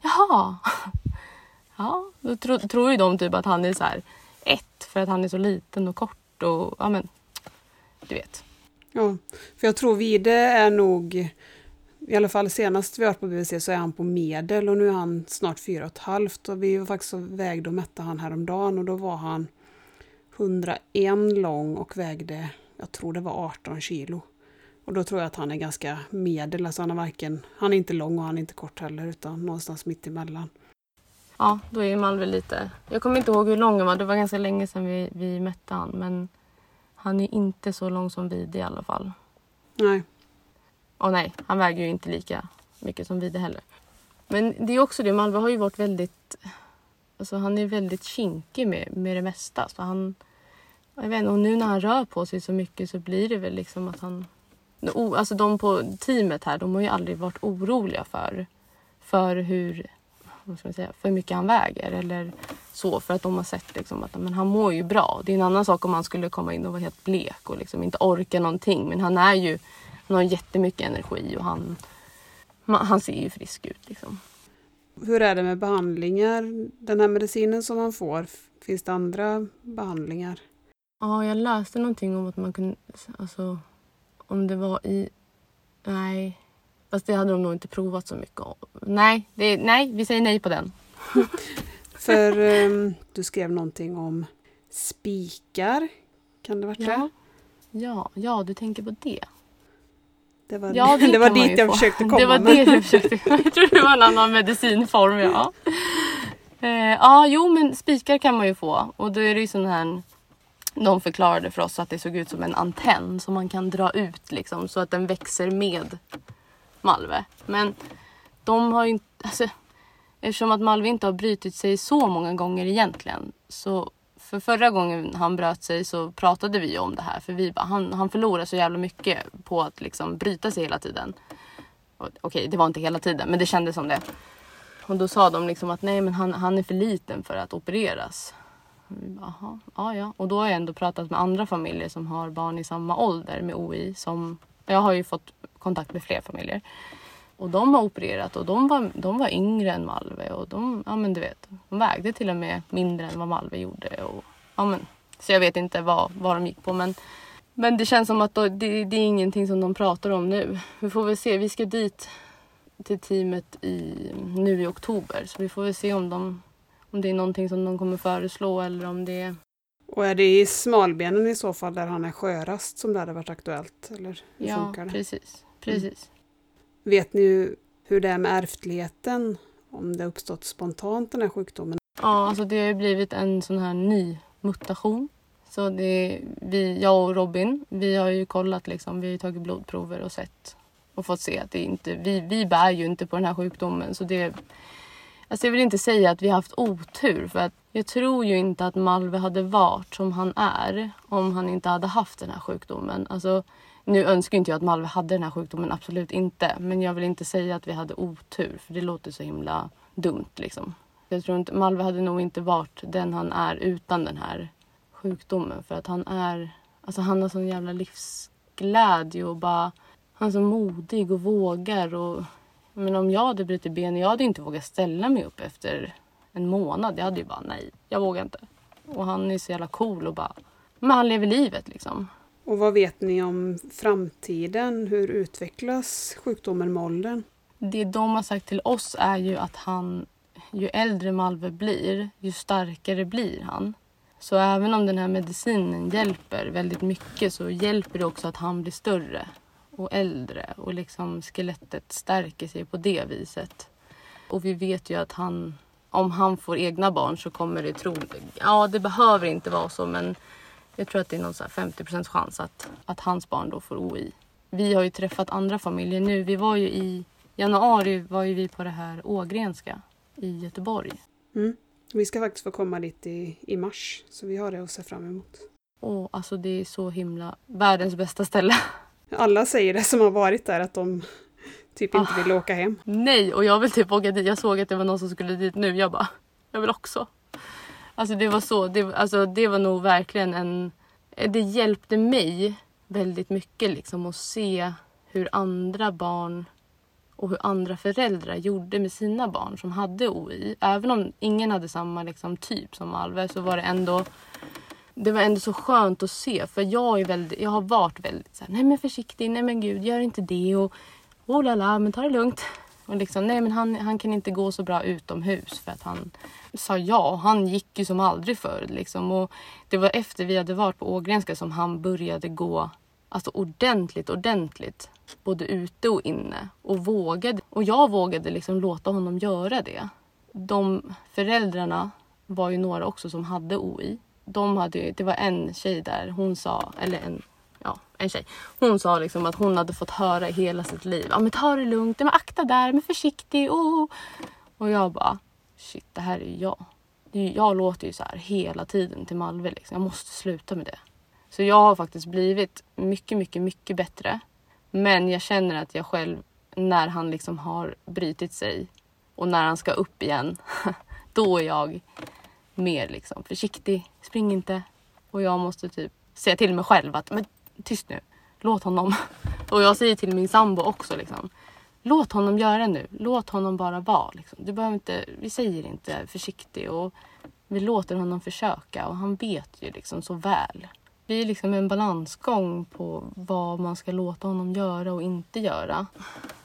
Jaha. Ja, då tro, tror ju de typ att han är så här ett för att han är så liten och kort och ja men du vet. Ja, för jag tror Vide är nog, i alla fall senast vi har varit på BVC så är han på medel och nu är han snart fyra och ett halvt och vi var faktiskt och vägde och mätte han häromdagen och då var han 101 lång och vägde, jag tror det var 18 kilo. Och då tror jag att han är ganska medel, alltså han är varken, han är inte lång och han är inte kort heller utan någonstans mitt emellan. Ja, då är Malve lite... Jag kommer inte ihåg hur lång han var. Det var ganska länge sedan vi, vi mätte han. Men han är inte så lång som Vide i alla fall. Nej. Och nej, han väger ju inte lika mycket som Vide heller. Men det är också det, Malva har ju varit väldigt... Alltså han är väldigt kinkig med, med det mesta. Så han... Jag vet inte, och nu när han rör på sig så mycket så blir det väl liksom att han... Alltså de på teamet här, de har ju aldrig varit oroliga för, för hur vad ska man säga, för mycket han väger eller så för att de har sett liksom att men han mår ju bra. Det är en annan sak om han skulle komma in och vara helt blek och liksom inte orka någonting men han är ju, han har jättemycket energi och han, han ser ju frisk ut liksom. Hur är det med behandlingar? Den här medicinen som han får, finns det andra behandlingar? Ja, jag läste någonting om att man kunde, alltså om det var i, nej, Fast det hade de nog inte provat så mycket om. Nej, det, nej vi säger nej på den. För um, du skrev någonting om spikar. Kan det vara ja. det? Ja, ja, du tänker på det. Det var, ja, det, det var dit jag få. försökte komma. Det var det jag försökte. Jag tror det var en annan medicinform, ja. Eh, ja, jo men spikar kan man ju få. Och då är det ju sån här... De förklarade för oss att det såg ut som en antenn som man kan dra ut liksom så att den växer med Malve. Men de har ju inte... Alltså, eftersom att Malve inte har brutit sig så många gånger egentligen. Så för förra gången han bröt sig så pratade vi om det här. För vi bara, han, han förlorar så jävla mycket på att liksom bryta sig hela tiden. Okej, det var inte hela tiden, men det kändes som det. Och då sa de liksom att nej, men han, han är för liten för att opereras. Jaha, ja, ja. Och då har jag ändå pratat med andra familjer som har barn i samma ålder med OI. Som, jag har ju fått kontakt med fler familjer. Och de har opererat och de var, de var yngre än Malve och de, ja men du vet, de vägde till och med mindre än vad Malve gjorde. Och, ja men, så jag vet inte vad, vad de gick på men, men det känns som att då, det, det är ingenting som de pratar om nu. Vi får väl se, vi ska dit till teamet i, nu i oktober så vi får väl se om, de, om det är någonting som de kommer föreslå eller om det är och är det i smalbenen i så fall där han är skörast som det hade varit aktuellt? Eller hur ja, funkar det? precis. precis. Mm. Vet ni hur det är med ärftligheten? Om det uppstått spontant den här sjukdomen? Ja, alltså det har blivit en sån här ny mutation. Så det, vi, jag och Robin, vi har ju kollat liksom, vi har tagit blodprover och sett och fått se att det inte, vi, vi bär ju inte på den här sjukdomen så det Alltså jag vill inte säga att vi har haft otur för att jag tror ju inte att Malve hade varit som han är om han inte hade haft den här sjukdomen. Alltså, nu önskar inte jag att Malve hade den här sjukdomen, absolut inte. Men jag vill inte säga att vi hade otur för det låter så himla dumt liksom. Jag tror inte, Malve hade nog inte varit den han är utan den här sjukdomen. För att han är, alltså han har sån jävla livsglädje och bara, han är så modig och vågar och men om jag hade brutit benet, jag hade inte vågat ställa mig upp efter en månad. Jag hade ju bara nej, jag vågar inte. Och han är så jävla cool och bara, men han lever livet liksom. Och vad vet ni om framtiden? Hur utvecklas sjukdomen med åldern? Det de har sagt till oss är ju att han, ju äldre Malve blir, ju starkare blir han. Så även om den här medicinen hjälper väldigt mycket så hjälper det också att han blir större och äldre och liksom skelettet stärker sig på det viset. Och vi vet ju att han, om han får egna barn så kommer det troligen, ja det behöver inte vara så men jag tror att det är någon så 50% chans att, att hans barn då får OI. Vi har ju träffat andra familjer nu. Vi var ju i januari var ju vi på det här Ågrenska i Göteborg. Mm. Vi ska faktiskt få komma dit i, i mars, så vi har det att se fram emot. Och alltså det är så himla världens bästa ställe. Alla säger det som har varit där att de typ inte vill åka hem. Nej, och jag vill typ åka dit. Jag såg att det var någon som skulle dit nu. Jag bara, jag vill också. Alltså det var så, det, alltså det var nog verkligen en... Det hjälpte mig väldigt mycket liksom att se hur andra barn och hur andra föräldrar gjorde med sina barn som hade OI. Även om ingen hade samma liksom, typ som Alve så var det ändå det var ändå så skönt att se för jag, är väldigt, jag har varit väldigt så här, nej men försiktig, nej men gud gör inte det och oh la la, men ta det lugnt. Och liksom, nej men han, han kan inte gå så bra utomhus för att han sa ja. Han gick ju som aldrig förr liksom. Och det var efter vi hade varit på Ågrenska som han började gå alltså ordentligt, ordentligt. Både ute och inne. Och vågade. Och jag vågade liksom låta honom göra det. De föräldrarna var ju några också som hade OI. De hade, det var en tjej där, hon sa, eller en ja, en tjej. Hon sa liksom att hon hade fått höra i hela sitt liv. Ja men ta det lugnt, men akta där, men försiktig. Oh. oh. Och jag bara, shit det här är ju jag. Jag låter ju så här hela tiden till Malve. Liksom. Jag måste sluta med det. Så jag har faktiskt blivit mycket, mycket, mycket bättre. Men jag känner att jag själv, när han liksom har brutit sig och när han ska upp igen, då är jag mer liksom försiktig. Spring inte. Och jag måste typ säga till mig själv att men tyst nu. Låt honom. Och jag säger till min sambo också liksom. Låt honom göra nu. Låt honom bara vara. Liksom. Du behöver inte, vi säger inte försiktig och vi låter honom försöka och han vet ju liksom så väl. Det är liksom en balansgång på vad man ska låta honom göra och inte göra.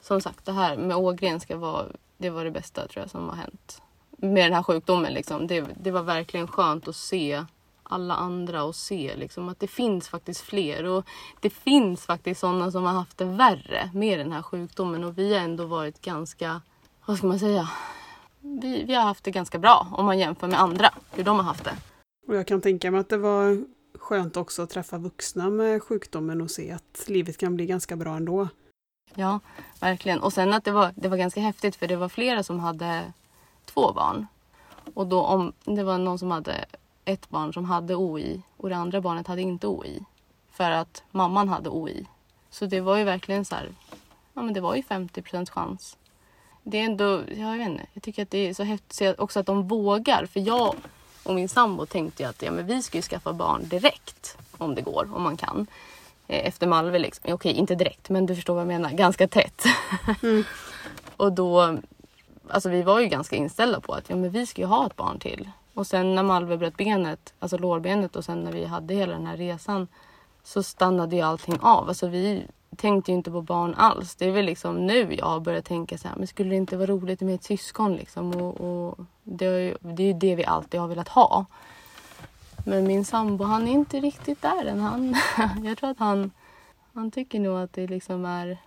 Som sagt, det här med Ågrenska var det, var det bästa tror jag som har hänt. Med den här sjukdomen liksom. Det, det var verkligen skönt att se alla andra och se liksom, att det finns faktiskt fler. Och det finns faktiskt sådana som har haft det värre med den här sjukdomen och vi har ändå varit ganska, vad ska man säga, vi, vi har haft det ganska bra om man jämför med andra, hur de har haft det. Och jag kan tänka mig att det var skönt också att träffa vuxna med sjukdomen och se att livet kan bli ganska bra ändå. Ja, verkligen. Och sen att det var, det var ganska häftigt för det var flera som hade två barn. Och då om det var någon som hade ett barn som hade OI och det andra barnet hade inte OI. För att mamman hade OI. Så det var ju verkligen så här, ja men det var ju 50 chans. Det är ändå, jag vet inte, jag tycker att det är så häftigt också att de vågar. För jag och min sambo tänkte ju att ja, men vi ska ju skaffa barn direkt om det går, om man kan. Eh, efter Malve liksom. Okej, inte direkt, men du förstår vad jag menar. Ganska tätt. Mm. och då, alltså vi var ju ganska inställda på att ja, men vi ska ju ha ett barn till. Och sen när Malve bröt benet, alltså lårbenet och sen när vi hade hela den här resan så stannade ju allting av. Alltså vi tänkte ju inte på barn alls. Det är väl liksom nu jag har börjat tänka så här, men skulle det inte vara roligt med ett syskon liksom? Och, och det, är ju, det är ju det vi alltid har velat ha. Men min sambo han är inte riktigt där än. Han, jag tror att han, han tycker nog att det liksom är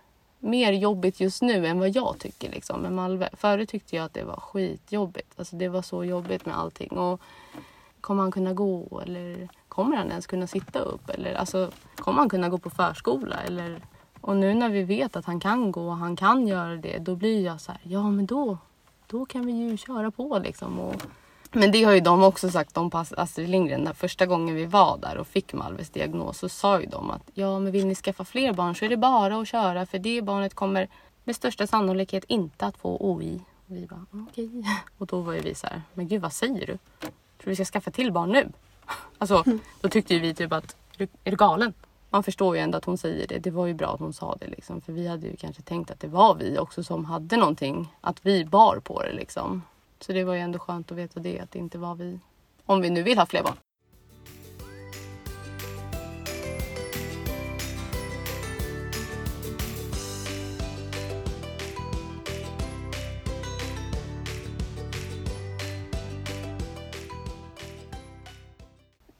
mer jobbigt just nu än vad jag tycker liksom, med Malve. Förut tyckte jag att det var skitjobbigt. Alltså, det var så jobbigt med allting. Och kommer han kunna gå eller kommer han ens kunna sitta upp? Eller alltså, kommer han kunna gå på förskola? Eller, och nu när vi vet att han kan gå och han kan göra det, då blir jag så här, ja men då, då kan vi ju köra på liksom. Och, men det har ju de också sagt, om Astrid Lindgren, Den första gången vi var där och fick Malves diagnos så sa ju de att ja, men vill ni skaffa fler barn så är det bara att köra för det barnet kommer med största sannolikhet inte att få OI Vi bara okej. Och då var ju vi så här, men gud vad säger du? Tror du vi ska skaffa till barn nu? Alltså då tyckte ju vi typ att är du, är du galen? Man förstår ju ändå att hon säger det. Det var ju bra att hon sa det liksom. För vi hade ju kanske tänkt att det var vi också som hade någonting. Att vi bar på det liksom. Så det var ju ändå skönt att veta det. Att det inte var vi. Om vi nu vill ha fler barn.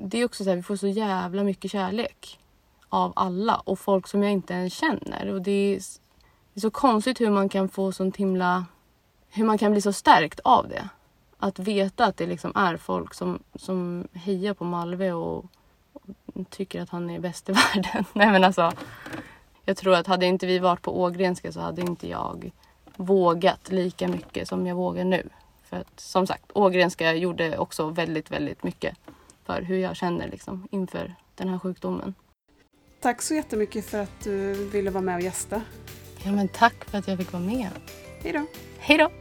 Det är också så här, vi får så jävla mycket kärlek av alla och folk som jag inte ens känner. Och det är, det är så konstigt hur man kan få sånt himla... Hur man kan bli så stärkt av det. Att veta att det liksom är folk som, som hejar på Malve och, och tycker att han är bäst i världen. Nej men alltså. Jag tror att hade inte vi varit på Ågrenska så hade inte jag vågat lika mycket som jag vågar nu. För att som sagt, Ågrenska gjorde också väldigt, väldigt mycket för hur jag känner liksom inför den här sjukdomen. Tack så jättemycket för att du ville vara med och gästa. Ja men tack för att jag fick vara med. Hej då! Hej då!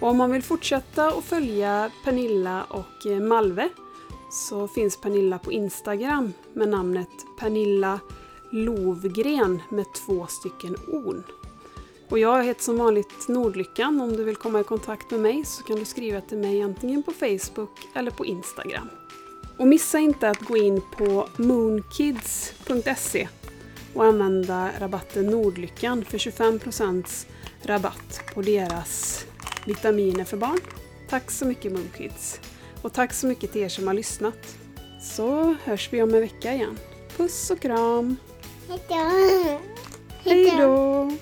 Och om man vill fortsätta att följa Pernilla och eh, Malve så finns Pernilla på Instagram med namnet Pernilla Lovgren med två stycken on. Och jag heter som vanligt Nordlyckan. Om du vill komma i kontakt med mig så kan du skriva till mig antingen på Facebook eller på Instagram. Och missa inte att gå in på moonkids.se och använda rabatten Nordlyckan för 25% rabatt på deras vitaminer för barn. Tack så mycket Moonkids! Och tack så mycket till er som har lyssnat. Så hörs vi om en vecka igen. Puss och kram! Hej då! Hej då!